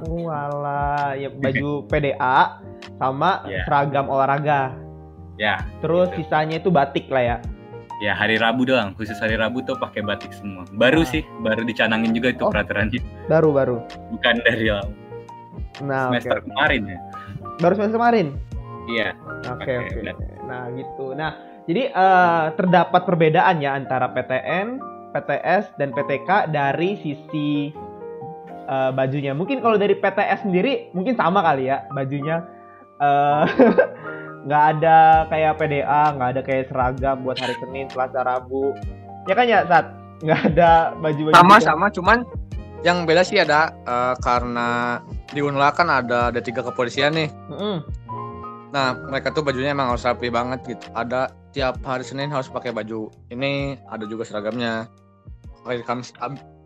Walah, ya baju PDA sama Ya. seragam olahraga. Ya, Terus Gitu. sisanya itu batik lah ya. Ya hari Rabu doang, khusus hari Rabu tuh pakai batik semua. Baru Ah. sih, baru dicanangin juga itu Oh. peraturannya, Baru baru. bukan dari. Nah, semester kemarin ya. Baru semester kemarin. Iya, Oke Pakai oke. Nah gitu. Nah jadi eh, terdapat perbedaan ya antara PTN, PTS dan PTK dari sisi eh, bajunya. Mungkin kalau dari PTS sendiri mungkin sama kali ya bajunya. eh, nggak ada kayak PDA, nggak ada kayak seragam buat hari Senin, Selasa, Rabu. Ya kan ya saat nggak ada baju-baju. sama gitu. sama cuman yang beda sih ada eh, karena di Unla kan ada ada tiga kepolisian nih Mm-mm. nah mereka tuh bajunya emang harus rapi banget gitu ada tiap hari Senin harus pakai baju ini ada juga seragamnya hari Kamis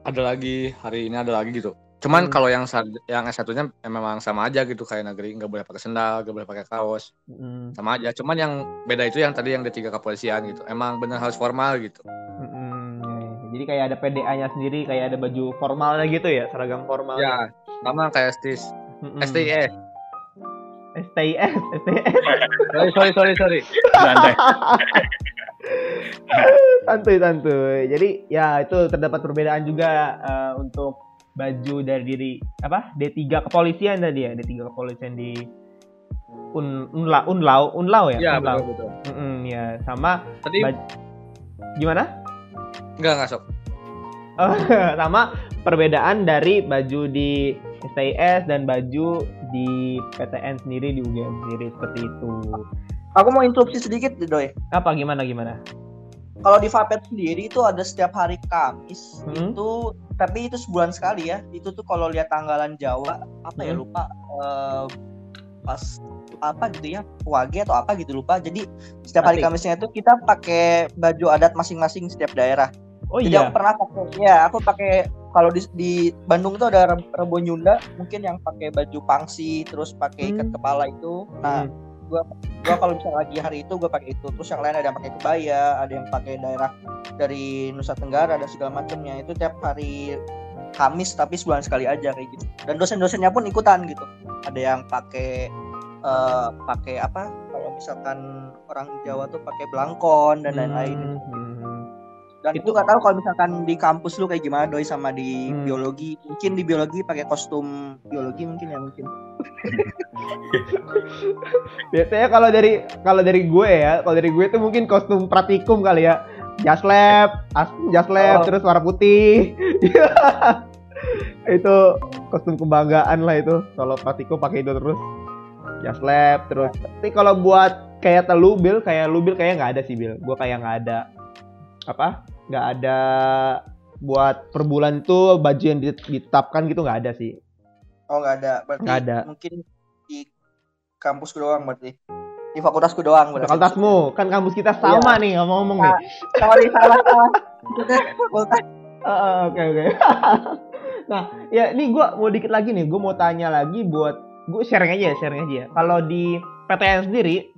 ada lagi hari ini ada lagi gitu cuman Hmm. kalau yang yang S 1 nya memang sama aja gitu kayak negeri nggak boleh pakai sendal nggak boleh pakai kaos Mm-mm. sama aja cuman yang beda itu yang tadi yang di tiga kepolisian gitu emang bener harus formal gitu ya. Jadi kayak ada PDA-nya sendiri, kayak ada baju formalnya gitu ya, seragam formal. ya sama kayak STIS Mm-mm. STIS STIS, STIS. sorry sorry sorry sorry santai. santuy santuy. Jadi ya itu terdapat perbedaan juga eh, untuk baju dari diri apa D3 kepolisian tadi ya, D3 kepolisian di Un, Unla, Unlau, Unlau ya, ya Unlau. betul betul Mm-mm, ya sama tadi Baj- gimana? enggak enggak sok Oh, sama perbedaan dari baju di STIS dan baju di PTN sendiri di UGM sendiri seperti itu. Aku mau interupsi sedikit deh, Doi. Apa gimana gimana? Kalau di Vapet sendiri itu ada setiap hari Kamis Hmm. itu tapi itu sebulan sekali ya. Itu tuh kalau lihat tanggalan Jawa apa ya Hmm. lupa eh, pas apa gitu ya wage atau apa gitu lupa. Jadi setiap hari. Kamisnya itu kita pakai baju adat masing-masing setiap daerah. Oh Jadi iya. aku pernah pakai ya aku pakai kalau di, di Bandung tuh ada Reb- Rebo Nyunda mungkin yang pakai baju pangsi terus pakai ikat Hmm. kepala itu. Nah, gua gua kalau misalnya lagi hari itu gua pakai itu terus yang lain ada yang pakai kebaya ada yang pakai daerah dari Nusa Tenggara dan segala macamnya itu tiap hari Kamis tapi sebulan sekali aja kayak gitu. Dan dosen-dosennya pun ikutan gitu. Ada yang pakai eh, pakai apa? Kalau misalkan orang Jawa tuh pakai belangkon dan lain-lain. Hmm, hmm. dan Itu- itu nggak tahu kalau misalkan di kampus lu kayak gimana doi sama di Hmm. biologi. Mungkin di biologi pakai kostum biologi mungkin ya mungkin Biasanya kalau dari kalau dari gue ya, kalau dari gue itu mungkin kostum pratikum kali ya. Jas lab, as jas lab Oh. terus warna putih. itu kostum kebanggaan lah itu. Kalau pratikum pakai itu terus. Jas lab terus. Tapi kalau buat kayak telu bil, kayak lu bil kayak nggak ada sih bil. Gue kayak nggak ada apa? Nggak ada buat per bulan tuh baju yang dit- ditetapkan gitu nggak ada sih. Oh nggak ada berarti Nggak ada. mungkin di kampus doang berarti di fakultasku doang. berarti. Fakultasmu, kan kampus kita sama nih ngomong-ngomong nih. Sorry salah salah. Fakultas. Heeh, Oke oke. nah, ya ini gua mau dikit lagi nih. Gue mau tanya lagi buat gue sharing aja ya, sharing aja ya. Kalau di PTN sendiri,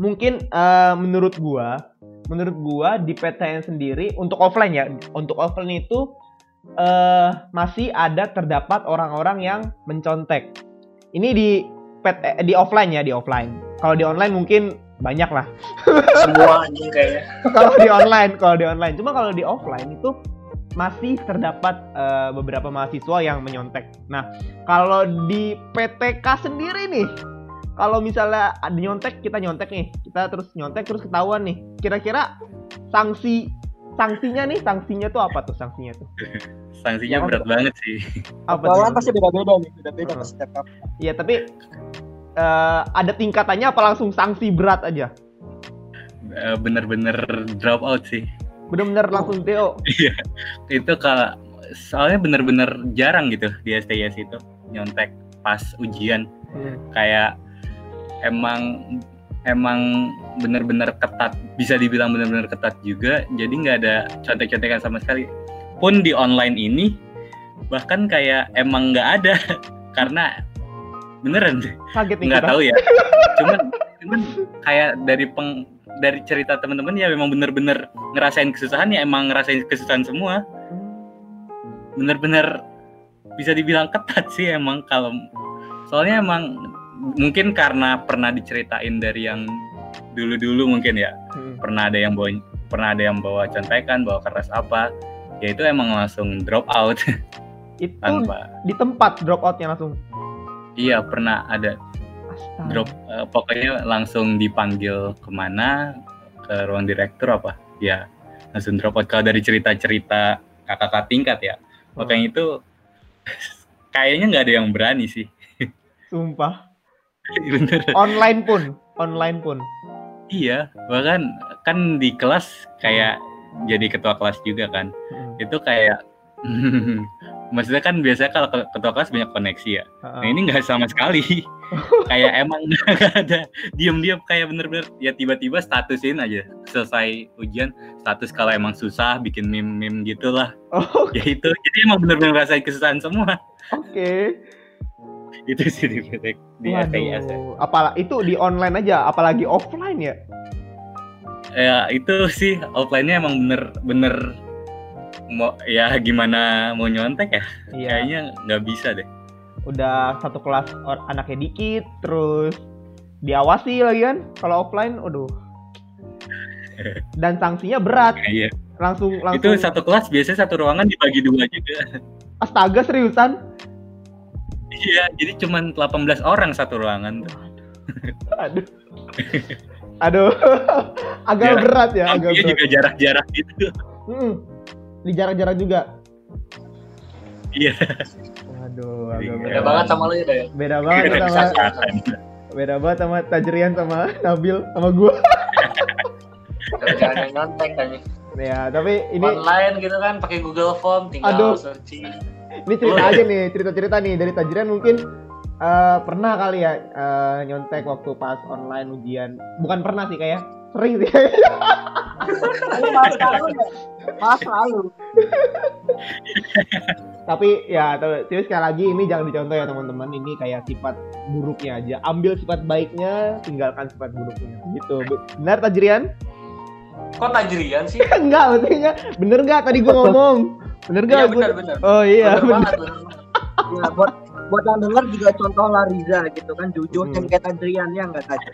mungkin eh, menurut gua, menurut gua di PTN sendiri untuk offline ya, untuk offline itu eh masih ada terdapat orang-orang yang mencontek. Ini di PT, di offline ya, di offline. Kalau di online mungkin banyak lah Semua anjing kayaknya. kalau di online, kalau di online. Cuma kalau di offline itu masih terdapat eh, beberapa mahasiswa yang menyontek. Nah, kalau di PTK sendiri nih, kalau misalnya ada nyontek, kita nyontek nih, kita terus nyontek terus ketahuan nih. Kira-kira sanksi sanksinya nih, sanksinya tuh apa tuh sanksinya tuh? Sanksinya berat banget sih. Apa tuh? pasti beda-beda nih, beda-beda Heeh. pas setiap kampus. Iya, tapi eh, ada tingkatannya apa langsung sanksi berat aja? Eh, Bener-bener drop out sih. Bener-bener langsung DO. Iya. Itu kalau soalnya bener-bener jarang gitu di STIS itu nyontek pas ujian. Hmm. Kayak emang emang bener-bener ketat bisa dibilang bener-bener ketat juga. Jadi nggak ada contek-contekan sama sekali. Pun di online ini bahkan kayak emang nggak ada. Karena beneran deh, Kaget nih nggak tahu ya. Cuman cuman kayak dari peng dari cerita teman-teman ya memang bener-bener ngerasain kesusahan ya. Emang ngerasain kesusahan semua. Bener-bener bisa dibilang ketat sih emang kalau soalnya emang mungkin karena pernah diceritain dari yang dulu-dulu mungkin ya Hmm. pernah ada yang bawa pernah ada yang bawa contekan bawa keras apa ya itu emang langsung drop out Itu tanpa di tempat drop outnya langsung. iya pernah ada Astaga. drop eh, pokoknya langsung dipanggil ke mana ke ruang direktur apa ya langsung drop out kalau dari cerita-cerita kakak-kakak tingkat ya makanya itu kayaknya nggak ada yang berani sih Sumpah. Online pun, online pun. iya bahkan kan di kelas kayak jadi ketua kelas juga kan Hmm. itu kayak maksudnya kan biasanya kalau ke- ketua kelas banyak koneksi ya nah Heeh. ini nggak sama sekali kayak emang nggak ada diam-diam kayak bener-bener ya tiba-tiba statusin aja selesai ujian status kalau emang susah bikin meme-meme gitulah Oh, ya itu jadi emang bener-bener ngerasain kesusahan semua Oke. itu sih di PT di STIS ya. Itu di online aja, apalagi offline ya. ya itu sih offline-nya emang bener-bener mau ya gimana mau nyontek ya Iya. kayaknya nggak bisa deh Udah satu kelas anaknya dikit, terus diawasi lagi kan. Kalau offline, aduh. Dan sanksinya berat, iya langsung itu langsung. satu kelas biasanya satu ruangan dibagi dua juga Astaga seriusan? Iya jadi cuman 18 orang satu ruangan Aduh. Aduh. agak Jarak- berat ya, agak Dia berat. juga jarak-jarak gitu Hmm. Di jarak-jarak juga. iya Waduh, agak Iya. Beda berat. banget sama lu ya, Day. Beda banget Nggak sama beda banget sama Tajrian sama Nabil sama gua. Jangan yang nyontek kan. Ya, tapi ini Online gitu kan pakai Google Form Aduh. tinggal searching. Ini cerita aja nih, cerita-cerita nih dari Tajrian mungkin eh, pernah kali ya eh, nyontek waktu pas online ujian. Bukan pernah sih kayak sering sih. Mas lalu ya. Tapi ya tapi tapi sekali lagi ini jangan dicontoh ya teman-teman. Ini kayak sifat buruknya aja. Ambil sifat baiknya, tinggalkan sifat buruknya. Gitu. Benar Tajrian? Kok tajrian sih? enggak, maksudnya bener enggak tadi gua ngomong? Bener enggak? Iya Gua- benar benar. Oh iya, Bener bener. banget. bener. Ya, buat buat yang denger juga contoh lah Riza gitu kan jujur Hmm. kayak Adrian ya enggak tadi.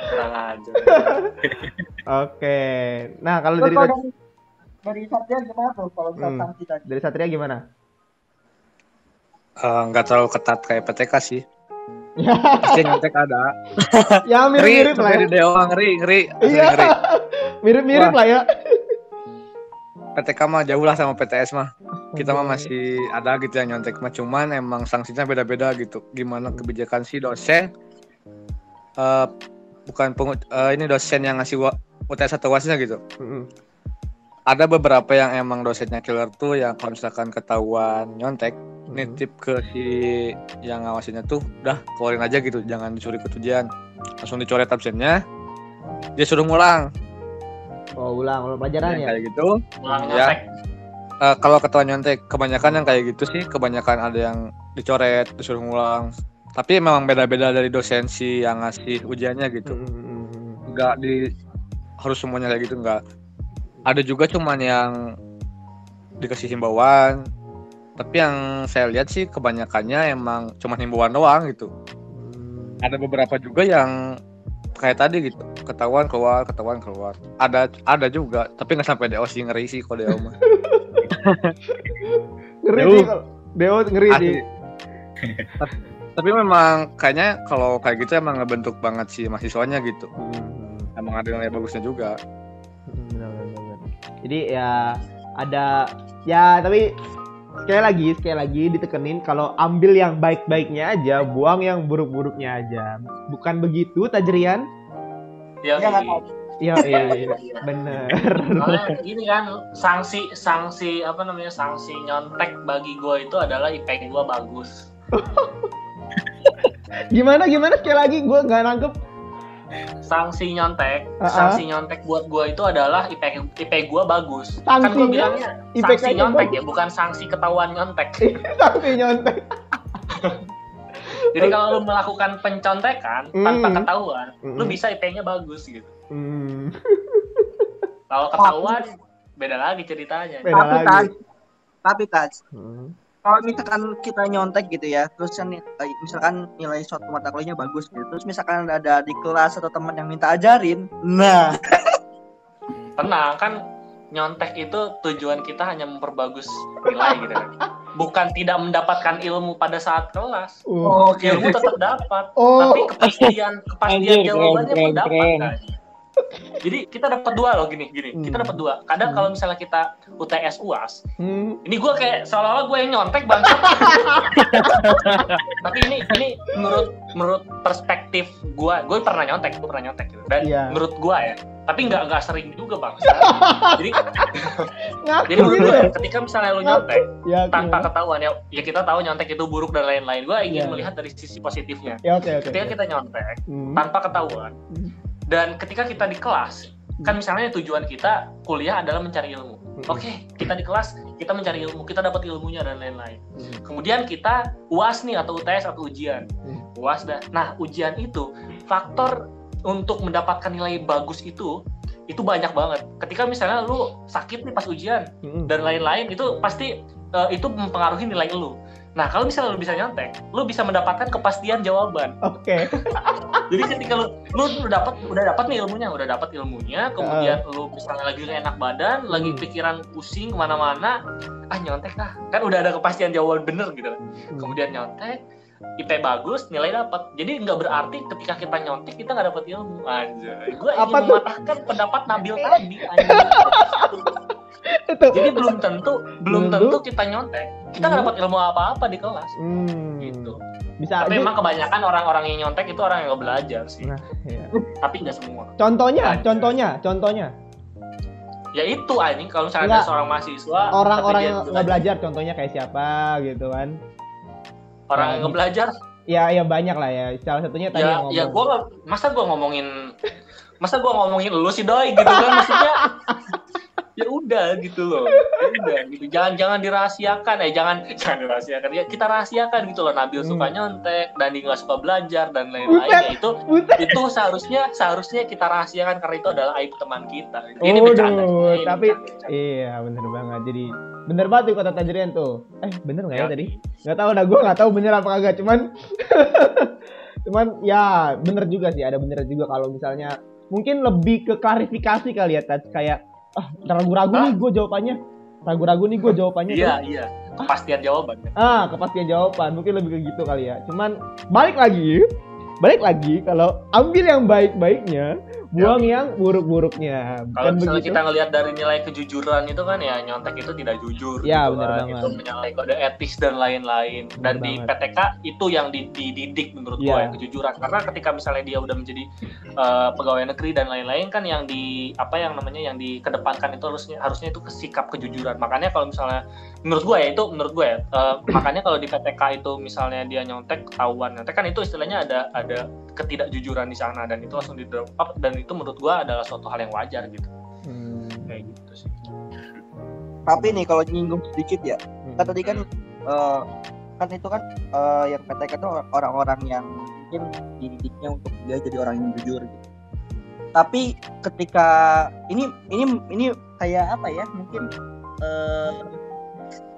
Kurang aja. Oke. Nah, kalau dari dari dari Satria gimana tuh kalau Hmm. sanksi tadi? dari Satria gimana? Eh, nggak terlalu ketat kayak PTK sih. Ya, Pasti nyontek ada. ya mirip-mirip lah ya. dewa ngeri, ngeri, Iya. Mirip-mirip lah ya. PTK mah jauh lah sama PTS mah. Kita mah masih ada gitu yang nyontek mah cuman emang sanksinya beda-beda gitu. Gimana kebijakan si dosen eh bukan pengut eh, ini dosen yang ngasih wa- UTS atau wasnya gitu. Mm-mm. Ada beberapa yang emang dosennya killer tuh yang kalau misalkan ketahuan nyontek nitip ke si yang ngawasinnya tuh udah keluarin aja gitu jangan disuruh ikut ujian langsung dicoret absennya dia suruh ngulang Oh, ulang ulang pelajaran ya. kayak gitu Ulang Ya. nyontek. Eh, kalau ketahuan nyontek kebanyakan yang kayak gitu sih kebanyakan ada yang dicoret disuruh ngulang tapi memang beda-beda dari dosen si yang ngasih ujiannya gitu Hmm, hmm, hmm, hmm. nggak di harus semuanya kayak gitu nggak ada juga cuman yang dikasih himbauan tapi yang saya lihat sih kebanyakannya emang cuman himbauan doang gitu Hmm. ada beberapa juga yang kayak tadi gitu ketahuan keluar ketahuan keluar ada ada juga tapi nggak sampai DO sih ngeri sih kalau DO mah Ngeri sih Deo ngeri sih. tapi memang kayaknya kalau kayak gitu emang ngebentuk banget sih mahasiswanya gitu Hmm. emang ada nilai bagusnya juga Hmm, benar, benar, benar. Jadi ya ada ya tapi sekali lagi sekali lagi ditekenin kalau ambil yang baik-baiknya aja, buang yang buruk-buruknya aja. Bukan begitu, Tajrian? Ya, Iya. Iya, iya, iya. bener. Soalnya gini kan sanksi sanksi apa namanya sanksi nyontek bagi gue itu adalah IP gue bagus Gimana gimana sekali lagi gue nggak nangkep. Sanksi nyontek ah. sanksi nyontek buat gue itu adalah IP IP gue bagus kan gue Sanksinya bilangnya sanksi nyontek bagus. ya bukan sanksi ketahuan nyontek Tapi nyontek. jadi kalau lu melakukan pencontekan Hmm. tanpa ketahuan Hmm. lu bisa IP-nya bagus gitu Hmm, kalau ketahuan beda lagi ceritanya beda tapi Taj, lagi. tapi Taj, Hmm. Kalau misalkan kita nyontek gitu ya, terus kan eh, misalkan nilai suatu mata kuliahnya bagus gitu, terus misalkan ada di kelas atau teman yang minta ajarin, nah. Tenang kan nyontek itu tujuan kita hanya memperbagus nilai gitu kan. Bukan tidak mendapatkan ilmu pada saat kelas. Uh, oke ilmu tetap dapat Oh, tapi kepastian kepastian jawabannya keren, pun dapat keren. kan jadi kita dapat dua loh gini gini kita Hmm. dapat dua kadang Hmm. kalau misalnya kita UTS UAS hmm. ini gue kayak seolah-olah gue yang nyontek bang tapi ini ini menurut menurut perspektif gue gue pernah nyontek gue pernah nyontek gitu. dan Iya. menurut gue ya tapi nggak nggak sering juga bang jadi Ngaku jadi menurut gitu gue ya? ketika misalnya lu nyontek Ya, tanpa ketahuan ya ya kita tahu nyontek itu buruk dan lain-lain gue ingin Iya. melihat dari sisi positifnya Ya, oke, oke. ketika oke. kita nyontek Hmm. tanpa ketahuan Hmm. Dan ketika kita di kelas kan misalnya tujuan kita kuliah adalah mencari ilmu Hmm. oke kita di kelas kita mencari ilmu kita dapat ilmunya dan lain-lain Hmm. kemudian kita uas nih atau UTS atau ujian Hmm. uas dah nah ujian itu faktor untuk mendapatkan nilai bagus itu itu banyak banget ketika misalnya lu sakit nih pas ujian Hmm. dan lain-lain itu pasti eh, itu mempengaruhi nilai lu. Nah kalau misalnya lu bisa nyontek, lu bisa mendapatkan kepastian jawaban. Oke. Jadi ketika lu lu udah dapat udah dapat nih ilmunya, udah dapat ilmunya, kemudian lu misalnya lagi enak badan, lagi Hmm. pikiran pusing ke mana-mana, ah nyontek ah, kan udah ada kepastian jawaban bener gitu. Hmm. Kemudian nyontek, IP bagus, nilai dapat. Jadi nggak berarti ketika kita nyontek kita nggak dapat ilmu. Anjay, gue ingin Apa mematahkan pendapat Nabil tadi. anjay. Itu. Jadi belum tentu belum tentu kita nyontek. Kita nggak Hmm. dapat ilmu apa-apa di kelas. Hmm. Gitu. Bisa Tapi aja. emang kebanyakan orang-orang yang nyontek itu orang yang nggak belajar sih. Nah, iya. Tapi nggak semua. Contohnya, Anjay. contohnya, contohnya. Ya itu anjing kalau misalnya Enggak. ada seorang mahasiswa Orang-orang yang nggak belajar, contohnya kayak siapa gitu kan? orang yang nggak belajar Ya, ya banyak lah ya. Salah satunya tadi yang ya ya ngomong. gua nggak- masa gua ngomongin masa gua ngomongin lu sih doi gitu kan maksudnya ya udah gitu loh ya udah gitu jangan jangan dirahasiakan eh jangan jangan dirahasiakan ya kita rahasiakan gitu loh Nabil Hmm. suka nyontek Dani nggak suka belajar dan lain-lain ya itu Buset. itu seharusnya seharusnya kita rahasiakan karena itu adalah aib teman kita ini Waduh, bercanda ini tapi- bercanda. Iya, bener banget. Jadi bener banget tuh kata Tajrian tuh. Eh, bener nggak ya, Ya. tadi? Nggak tahu dah, gue nggak tahu bener apa kagak. Cuman, cuman ya bener juga sih. Ada bener juga kalau misalnya mungkin lebih ke klarifikasi kali ya, Taj. Kayak ah ragu-ragu nih gue jawabannya. Ragu-ragu nih gue jawabannya. iya iya kepastian jawaban Ah, kepastian jawaban. Mungkin lebih ke gitu kali ya. Cuman balik lagi, balik lagi kalau ambil yang baik-baiknya, buang yang buruk-buruknya. Kalau Bukan misalnya begitu? kita ngelihat dari nilai kejujuran itu kan ya nyontek itu tidak jujur. Ya, gitu benar kan. banget. Itu menyalahi kode etis dan lain-lain. Dan di banget. PTK itu yang di- dididik menurut Ya. gua yang kejujuran. Karena ketika misalnya dia udah menjadi eh, pegawai negeri dan lain-lain kan yang di apa yang namanya yang dikedepankan itu harusnya harusnya itu sikap kejujuran. Makanya kalau misalnya menurut gua ya itu menurut gua ya eh, makanya kalau di PTK itu misalnya dia nyontek ketahuan nyontek kan itu istilahnya ada ada ketidakjujuran di sana dan itu langsung di drop up dan itu menurut gua adalah suatu hal yang wajar gitu Hmm, kayak gitu sih Tapi nih kalau nyinggung sedikit ya, hmm. kan tadi kan eh, kan itu kan eh, yang PTK itu orang-orang yang mungkin dididiknya untuk dia jadi orang yang jujur gitu. Tapi ketika ini ini ini kayak apa ya? Mungkin eh,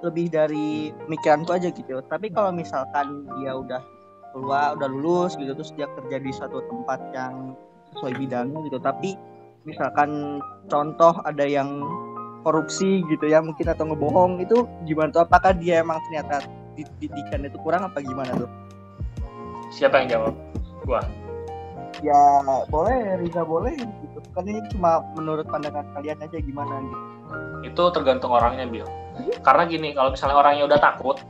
lebih dari pemikiranku aja gitu. Tapi kalau misalkan dia udah keluar, udah lulus gitu terus dia kerja di suatu tempat yang sesuai bidangnya gitu. Tapi misalkan contoh ada yang korupsi gitu ya mungkin atau ngebohong itu gimana tuh? Apakah dia emang ternyata di- didikan itu kurang apa gimana tuh? Siapa yang jawab? Gua. Ya boleh Riza boleh gitu. Kan ini cuma menurut pandangan kalian aja gimana gitu. Itu tergantung orangnya bil. Karena gini kalau misalnya orangnya udah takut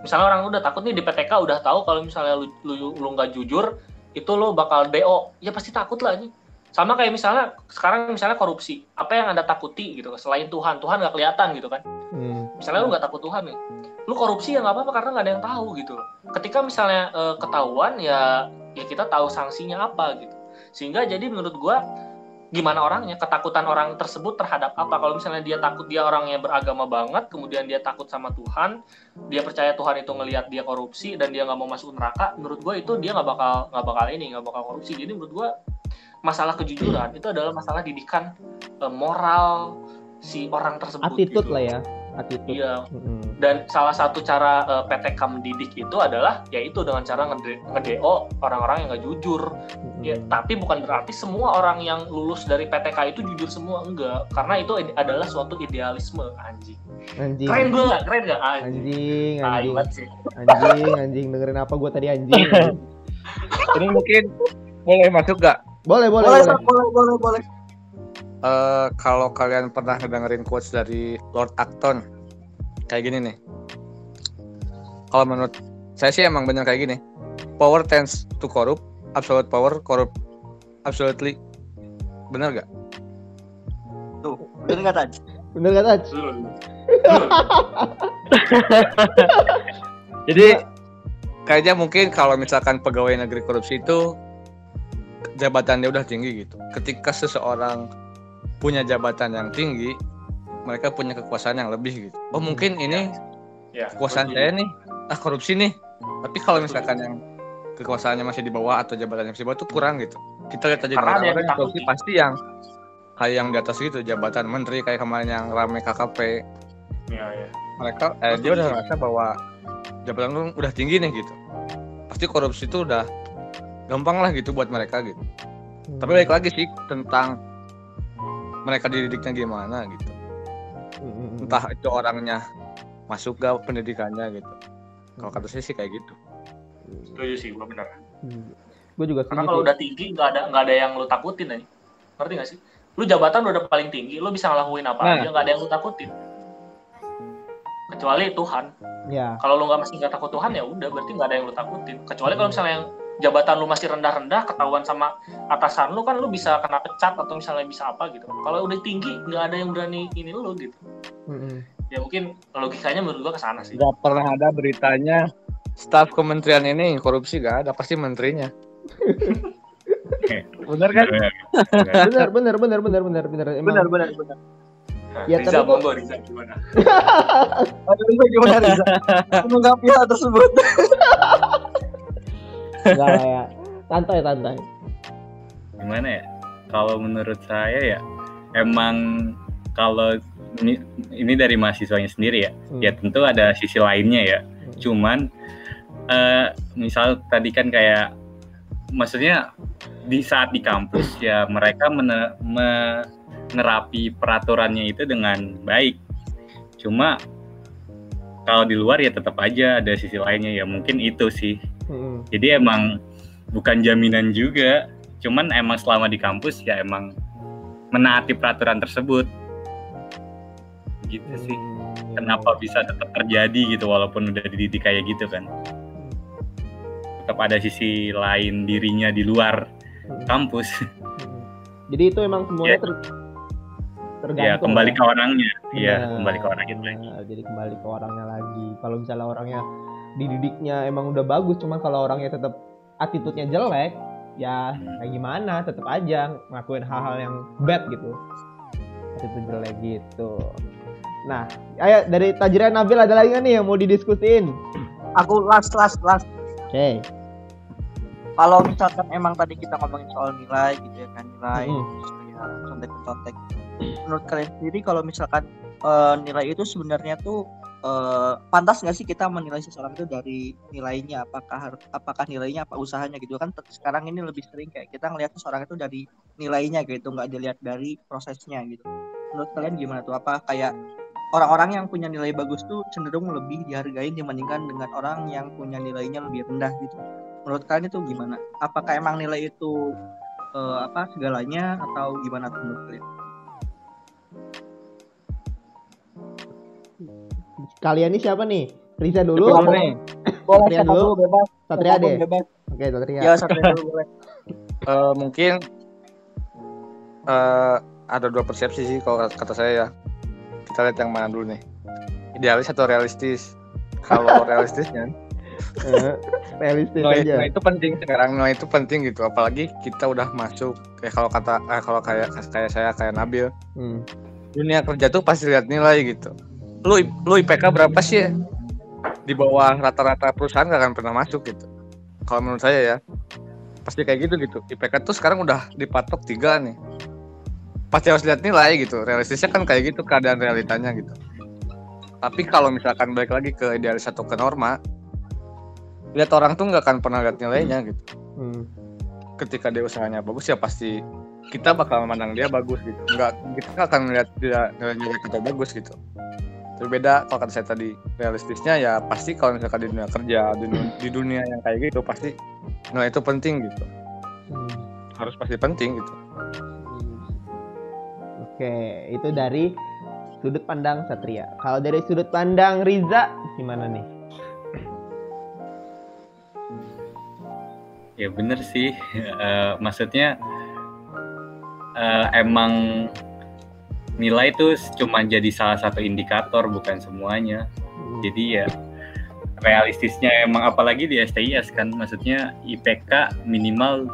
misalnya orang udah takut nih di PTK udah tahu kalau misalnya lu lu lu nggak jujur itu lo bakal do ya pasti takut lah ini sama kayak misalnya sekarang misalnya korupsi. Apa yang anda takuti gitu selain Tuhan? Tuhan nggak kelihatan gitu kan? Hmm. misalnya lu nggak takut Tuhan nih. Lu korupsi ya nggak apa-apa karena nggak ada yang tahu gitu ketika misalnya eh, ketahuan ya ya kita tahu sanksinya apa gitu. Sehingga jadi menurut gua gimana orangnya ketakutan orang tersebut terhadap apa? Kalau misalnya dia takut dia orangnya beragama banget kemudian dia takut sama Tuhan dia percaya Tuhan itu ngelihat dia korupsi dan dia nggak mau masuk neraka menurut gua itu dia nggak bakal nggak bakal ini nggak bakal korupsi. Jadi menurut gua masalah kejujuran itu adalah masalah didikan eh, moral si orang tersebut Attitude gitu. lah ya, attitude. iya Hmm. dan salah satu cara eh, PTK mendidik itu adalah yaitu dengan cara ngede- nge-DO orang-orang yang nggak jujur. Hmm. Ya, tapi bukan berarti semua orang yang lulus dari PTK itu jujur semua enggak, karena itu adalah suatu idealisme anjing. Anjing. Keren gue nggak? Keren nggak? Anjing. Anjing, anjing, sih. anjing, anjing. Dengerin apa gue tadi anjing. Ini mungkin boleh masuk gak? boleh, boleh, boleh boleh. Boleh boleh boleh Eh, kalau kalian pernah ngedengerin quotes dari Lord Acton kayak gini nih. Kalau menurut saya sih emang bener kayak gini. Power tends to corrupt, absolute power corrupt absolutely. Bener gak? tuh bener nggak tadi Bener gak, Taj? Jadi kayaknya mungkin kalau misalkan pegawai negeri korupsi itu jabatannya udah tinggi gitu. Ketika seseorang punya jabatan yang tinggi, mereka punya kekuasaan yang lebih gitu. Oh mungkin ini Ya, kekuasaan saya nih, ah korupsi nih. Tapi kalau misalkan yang kekuasaannya masih di bawah atau jabatannya masih di bawah itu kurang gitu. Kita lihat aja Karena ada yang korupsi ditakuti. pasti yang kayak yang di atas gitu jabatan menteri kayak kemarin yang rame KKP Iya, iya. mereka eh, dia udah ngerasa bahwa jabatan lu udah tinggi nih gitu pasti korupsi itu udah gampang lah gitu buat mereka gitu Hmm. tapi balik lagi sih tentang mereka dididiknya gimana gitu Hmm. entah itu orangnya masuk gak pendidikannya gitu kalau kata saya sih kayak gitu Setuju sih, gua bener. Gue juga Karena kalau udah tinggi nggak ada nggak ada yang lu takutin aja. Ngerti nggak sih? Lu jabatan udah paling tinggi, lu bisa ngelakuin apa Nah. aja nggak ada yang lu takutin. Kecuali Tuhan. Ya. Kalau lu nggak masih nggak takut Tuhan ya udah berarti nggak ada yang lu takutin. Kecuali kalau misalnya yang jabatan lu masih rendah-rendah, ketahuan sama atasan lu kan lu bisa kena pecat atau misalnya bisa apa gitu. Kalau udah tinggi nggak ada yang berani ini lu gitu. Hmm. Ya mungkin logikanya menurut gua ke sana sih. nggak pernah ada beritanya staf kementerian ini korupsi gak ada pasti menterinya bener kan Bener, bener, bener, bener, bener, bener. Emang benar benar benar Nah, Ya, Riza, tapi kok- monggo Riza gimana? Riza gimana Riza menanggapi hal tersebut enggak ya. Santai, santai. gimana ya? Kalau menurut saya ya emang kalau ini, ini dari mahasiswanya sendiri ya. Hmm. ya tentu ada sisi lainnya ya. Cuman eh, misal tadi kan kayak maksudnya di saat di kampus ya mereka mene- menerapi peraturannya itu dengan baik. Cuma kalau di luar ya tetap aja ada sisi lainnya ya. Mungkin itu sih Hmm. jadi emang bukan jaminan juga cuman emang selama di kampus ya emang menaati peraturan tersebut gitu sih Hmm, kenapa bisa tetap terjadi gitu walaupun udah dididik kayak gitu kan tetap ada sisi lain dirinya di luar Hmm. kampus Hmm. Jadi itu emang semuanya Ya. ter tergantung. ya kembali ya? ke orangnya iya Benar. kembali ke orangnya lagi Nah, jadi kembali ke orangnya lagi. Kalau misalnya orangnya dididiknya emang udah bagus, cuma kalau orangnya tetap attitude-nya jelek, ya Hmm. kayak gimana, tetap aja ngelakuin hal-hal yang bad gitu. Attitude jelek gitu. Nah, ayo dari Tajrian Nabil ada lagi nggak nih yang mau didiskusin? Aku last last last. Oke. Kalau misalkan emang tadi kita ngomongin soal nilai gitu ya kan nilai kayak contek-contek. Menurut kalian sendiri kalau misalkan eh, nilai itu sebenarnya tuh eh, pantas nggak sih kita menilai seseorang itu dari nilainya? Apakah apakah nilainya apa usahanya gitu? Kan sekarang ini lebih sering kayak kita ngelihat seseorang itu dari nilainya gitu nggak dilihat dari prosesnya gitu. Menurut kalian gimana tuh? Apa kayak orang-orang yang punya nilai bagus tuh cenderung lebih dihargai dibandingkan dengan orang yang punya nilainya lebih rendah gitu? Menurut kalian itu gimana? Apakah emang nilai itu eh, apa segalanya atau gimana tuh menurut kalian Kalian ini siapa nih? Riza dulu. Nih. boleh Satria dulu. bebas Satria deh. bebas. Oke, Satria. ya Satria dulu boleh Eh, mungkin eh, ada dua persepsi sih kalau kata saya ya. Kita lihat yang mana dulu nih. Idealis atau realistis? Kalau realistisnya, Eh, realistis aja. nilai itu penting sekarang. Nilai itu penting gitu. Apalagi kita udah masuk kayak kalau kata eh, kalau kayak kayak saya kayak Nabil Hmm. dunia kerja tuh pasti lihat nilai gitu. Lu lu IPK berapa sih? ya? Di bawah rata-rata perusahaan gak akan pernah masuk gitu. Kalau menurut saya ya pasti kayak gitu gitu. IPK tuh sekarang udah dipatok tiga nih. Pasti harus lihat nilai gitu. Realistisnya kan kayak gitu keadaan realitanya gitu. Tapi kalau misalkan balik lagi ke idealis atau ke norma, lihat orang tuh nggak akan pernah lihat nilainya gitu. Hmm. Ketika dia usahanya bagus ya pasti kita bakal memandang dia bagus gitu. Nggak kita akan melihat dia nilai kita bagus gitu. Tapi beda kalau kata saya tadi realistisnya ya pasti kalau misalkan di dunia kerja di dunia, di dunia yang kayak gitu pasti nilai itu penting gitu. Hmm. Harus pasti penting gitu. Oke, itu dari sudut pandang Satria. Kalau dari sudut pandang Riza, gimana nih? ya bener sih Eh, maksudnya eh, emang nilai itu cuma jadi salah satu indikator bukan semuanya. Hmm. jadi ya realistisnya emang apalagi di STIS kan maksudnya IPK minimal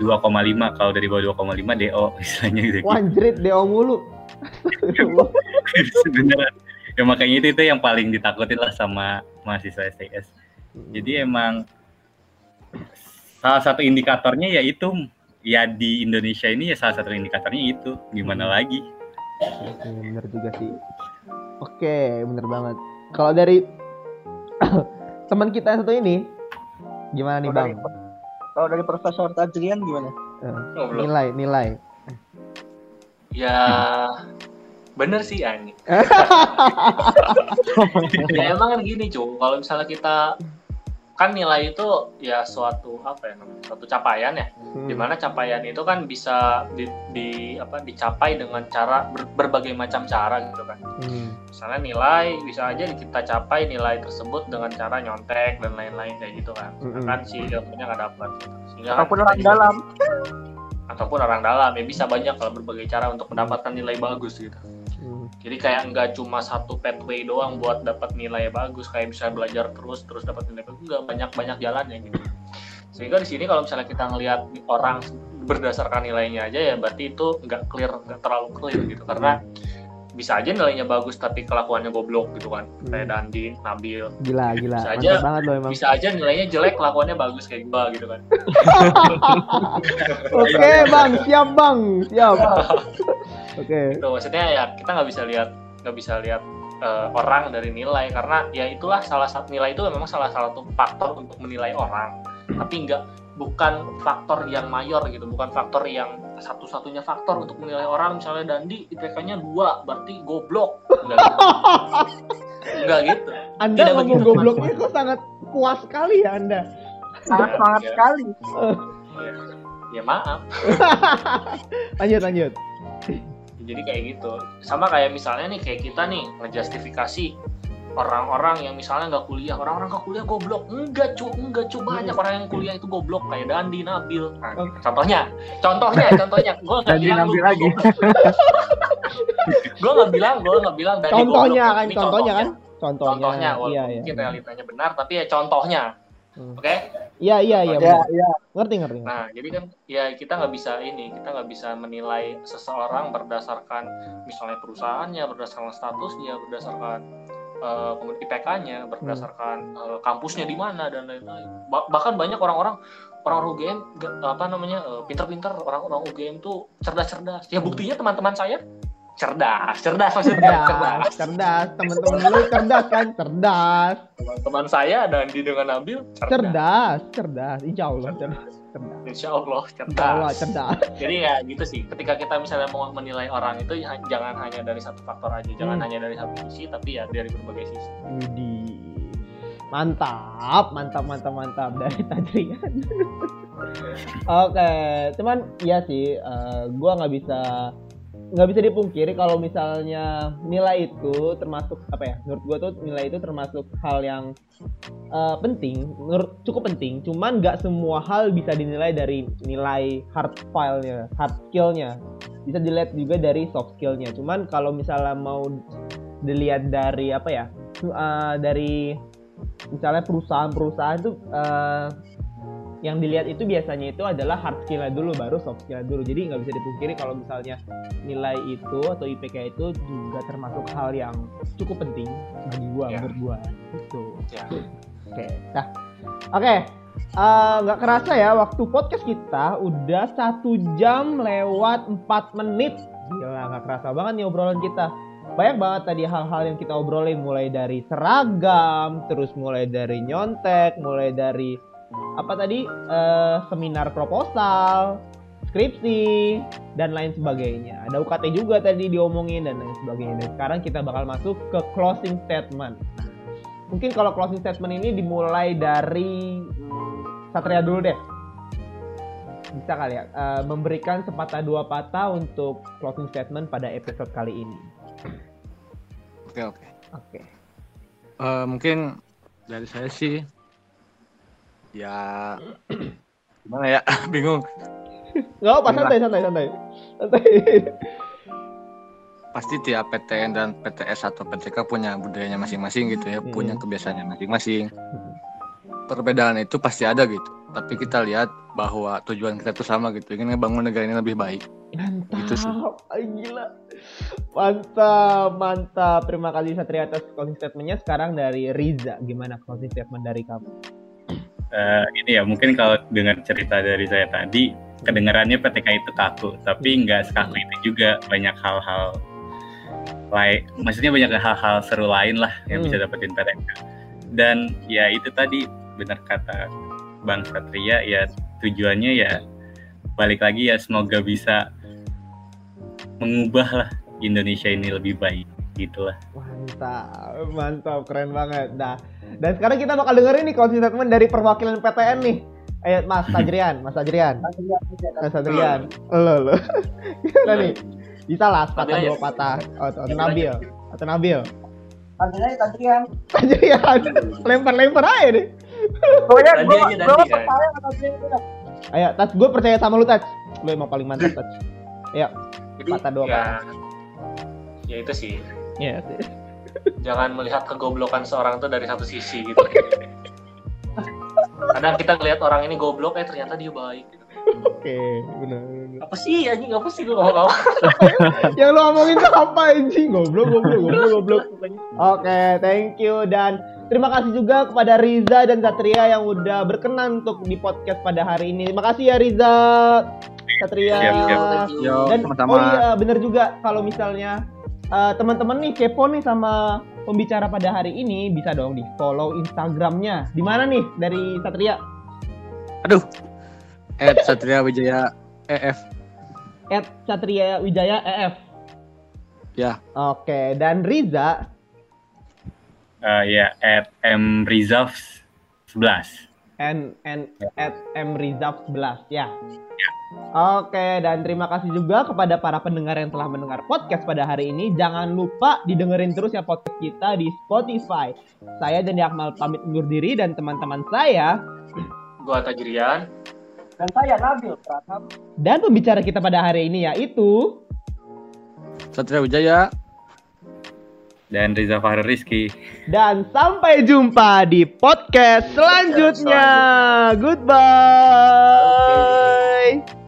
2,5 kalau dari bawah 2,5 DO istilahnya gitu. Wanjrit deo mulu. sebenarnya ya makanya itu itu yang paling ditakutin lah sama mahasiswa STS jadi emang salah satu indikatornya yaitu ya di Indonesia ini ya salah satu indikatornya itu gimana lagi Oke, bener juga sih. Oke, bener banget. Kalau dari teman kita yang satu ini, gimana nih bang? kalau dari Profesor Tajrian gimana Oh, belum. Nilai, nilai. Ya bener sih Ani. ya emang kan gini cu, kalau misalnya kita kan nilai itu ya suatu apa ya namanya suatu capaian ya Hmm. di mana capaian itu kan bisa di, di- apa dicapai dengan cara ber- berbagai macam cara gitu kan Hmm. misalnya nilai bisa aja kita capai nilai tersebut dengan cara nyontek dan lain-lain kayak gitu kan Mm-mm. kan si ilmunya nggak dapat gitu. sehingga kan ataupun kita orang juga- dalam ataupun orang dalam ya bisa banyak kalau berbagai cara untuk mendapatkan nilai bagus gitu Hmm. Jadi kayak nggak cuma satu pathway doang buat dapat nilai bagus kayak bisa belajar terus terus dapat nilai bagus nggak banyak banyak jalannya gitu. Sehingga di sini kalau misalnya kita ngelihat orang berdasarkan nilainya aja ya berarti itu nggak clear nggak terlalu clear gitu. Karena bisa aja nilainya bagus tapi kelakuannya goblok gitu kan. Kayak Dandi, Nabil. Gila, gila. Bisa aja- banget loh emang. bisa aja nilainya jelek kelakuannya bagus kayak gua gitu kan. Oke bang, siap bang, siap. Oke. gitu. Maksudnya ya kita nggak bisa lihat nggak bisa lihat eh, orang dari nilai. Karena ya itulah salah satu nilai itu memang salah satu faktor untuk menilai orang. Tapi nggak bukan faktor yang mayor gitu bukan faktor yang satu-satunya faktor untuk menilai orang. Misalnya Dandi IPK-nya dua berarti goblok. Nggak gitu. Nggak gitu. Anda Tidak ngomong begitu, gobloknya kok sangat puas sekali ya Anda. sangat semangat Ya. sekali. Ya maaf. Lanjut lanjut. Jadi kayak gitu. Sama kayak misalnya nih kayak kita nih ngejustifikasi orang-orang yang misalnya nggak kuliah orang-orang nggak kuliah goblok. Enggak cu enggak. Cu banyak orang yang kuliah itu goblok kayak Dandi Nabil. Nah, Oke. contohnya contohnya contohnya. Gue nggak bilang lu Nabil lagi. gue nggak bilang gue nggak bilang Dandi contohnya goblok. kan Ini contohnya kan? contohnya, contohnya walaupun iya iya mungkin realitanya benar tapi ya contohnya. Hmm. oke? Iya iya iya Ya, benar. ya. ngerti ngerti. Nah, jadi kan ya kita nggak bisa ini, kita nggak bisa menilai seseorang berdasarkan misalnya perusahaannya, berdasarkan statusnya, berdasarkan eh, kemudian IPK-nya, berdasarkan eh, kampusnya di mana dan lain-lain. Ba- bahkan banyak orang-orang orang UGM apa namanya eh, pinter-pinter orang-orang UGM tuh cerdas-cerdas. Ya buktinya teman-teman saya cerdas, cerdas maksudnya cerdas. cerdas cerdas temen-temen lu cerdas kan cerdas Teman-teman saya dan di dengan Nabil cerdas. cerdas cerdas insya Allah cerdas cerdas Insya Allah insya Allah cerdas. cerdas jadi ya gitu sih ketika kita misalnya mau menilai orang itu ya, jangan hanya dari satu faktor aja jangan Hmm. hanya dari satu sisi tapi ya dari berbagai sisi Widih. Mantap, mantap, mantap, mantap dari Tajrian. Oke, cuman iya sih, eh, gua nggak bisa nggak bisa dipungkiri kalau misalnya nilai itu termasuk apa ya? Menurut gua tuh nilai itu termasuk hal yang eh, penting, menurut cukup penting. Cuman nggak semua hal bisa dinilai dari nilai hard file-nya, hard skill-nya. Bisa dilihat juga dari soft skill-nya. Cuman kalau misalnya mau dilihat dari apa ya? eh, dari misalnya perusahaan-perusahaan itu eh, yang dilihat itu biasanya itu adalah hard skill dulu baru soft skill dulu. Jadi nggak bisa dipungkiri kalau misalnya nilai itu atau IPK itu juga termasuk hal yang cukup penting bagi gua Ya. menurut gua. Itu Ya. oke nah oke Eh, nggak kerasa ya waktu podcast kita udah satu jam lewat 4 menit. Gila nggak kerasa banget nih obrolan kita. Banyak banget tadi hal-hal yang kita obrolin mulai dari seragam terus mulai dari nyontek mulai dari apa tadi eh, seminar proposal skripsi dan lain sebagainya. Ada UKT juga tadi diomongin dan lain sebagainya. Dan sekarang kita bakal masuk ke closing statement. Mungkin kalau closing statement ini dimulai dari hmm, Satria dulu deh. Bisa kali ya eh, memberikan sepatah dua patah untuk closing statement pada episode kali ini. Oke oke. oke. Eh, mungkin dari saya sih ya. Gimana ya? Bingung. Nggak apa santai santai santai. Santai. Pasti tiap PTN dan PTS atau PTK punya budayanya masing-masing gitu ya Hmm. punya kebiasaannya masing-masing. Perbedaan itu pasti ada gitu. Tapi kita lihat bahwa tujuan kita itu sama gitu. Ingin ngebangun negara ini lebih baik. Mantap Gitu sih. Ay, gila. Mantap mantap. Terima kasih Satria atas closing statementnya sekarang dari Riza gimana closing statement dari kamu Eh, ini ya mungkin kalau dengar cerita dari saya tadi kedengarannya PTK itu kaku tapi nggak sekaku itu juga. Banyak hal-hal lain maksudnya banyak hal-hal seru lain lah yang Hmm. bisa dapetin PTK dan ya itu tadi benar kata Bang Satria ya tujuannya ya balik lagi ya semoga bisa mengubah lah Indonesia ini lebih baik gitulah. Mantap mantap keren banget. Nah dan sekarang kita bakal dengerin nih closing statement dari perwakilan PTN nih Ayo Mas Tajrian Mas Tajrian Mas Adrian, lo lo. Gimana nih? Bisa lah sepatah dua patah. Oh, atau Nabil, atau Nabil. Tadinya Tadrian. Tajrian, lempar-lempar aja deh. Pokoknya gue percaya. Ayo, Tats, gue percaya sama lu Tats. Lu emang paling mantap Tats. Jadi Patah dua ya, ya itu sih Iya. Jangan melihat kegoblokan seorang itu dari satu sisi gitu kadang kita ngelihat orang ini goblok eh ternyata dia baik Oke, benar. benar. apa sih anjing apa sih gue ngomong Yang lu omongin tuh apa anjing? Goblok, goblok, goblok, goblok. Oke, thank you dan terima kasih juga kepada Riza dan Satria yang udah berkenan untuk di podcast pada hari ini. Terima kasih ya Riza, Satria. Siap, siap. Yo, Dan sama-sama. oh iya bener juga kalau misalnya eh, teman-teman nih kepo nih sama pembicara pada hari ini bisa dong di follow Instagramnya. Di mana nih dari Satria? aduh Ed Satria Wijaya EF At Satria Wijaya EF. ya Oke, dan Riza Eh, ya at M Rizals 11 and and at M Rizaf 11 ya. Oke, dan terima kasih juga kepada para pendengar yang telah mendengar podcast pada hari ini. Jangan lupa didengerin terus ya podcast kita di Spotify. Saya dan Akmal pamit undur diri dan teman-teman saya Gua Tajrian. Dan saya Nabil Pratama. dan pembicara kita pada hari ini yaitu Satria Wijaya. Dan Riza Fahri Rizky. dan sampai jumpa di podcast selanjutnya. Goodbye.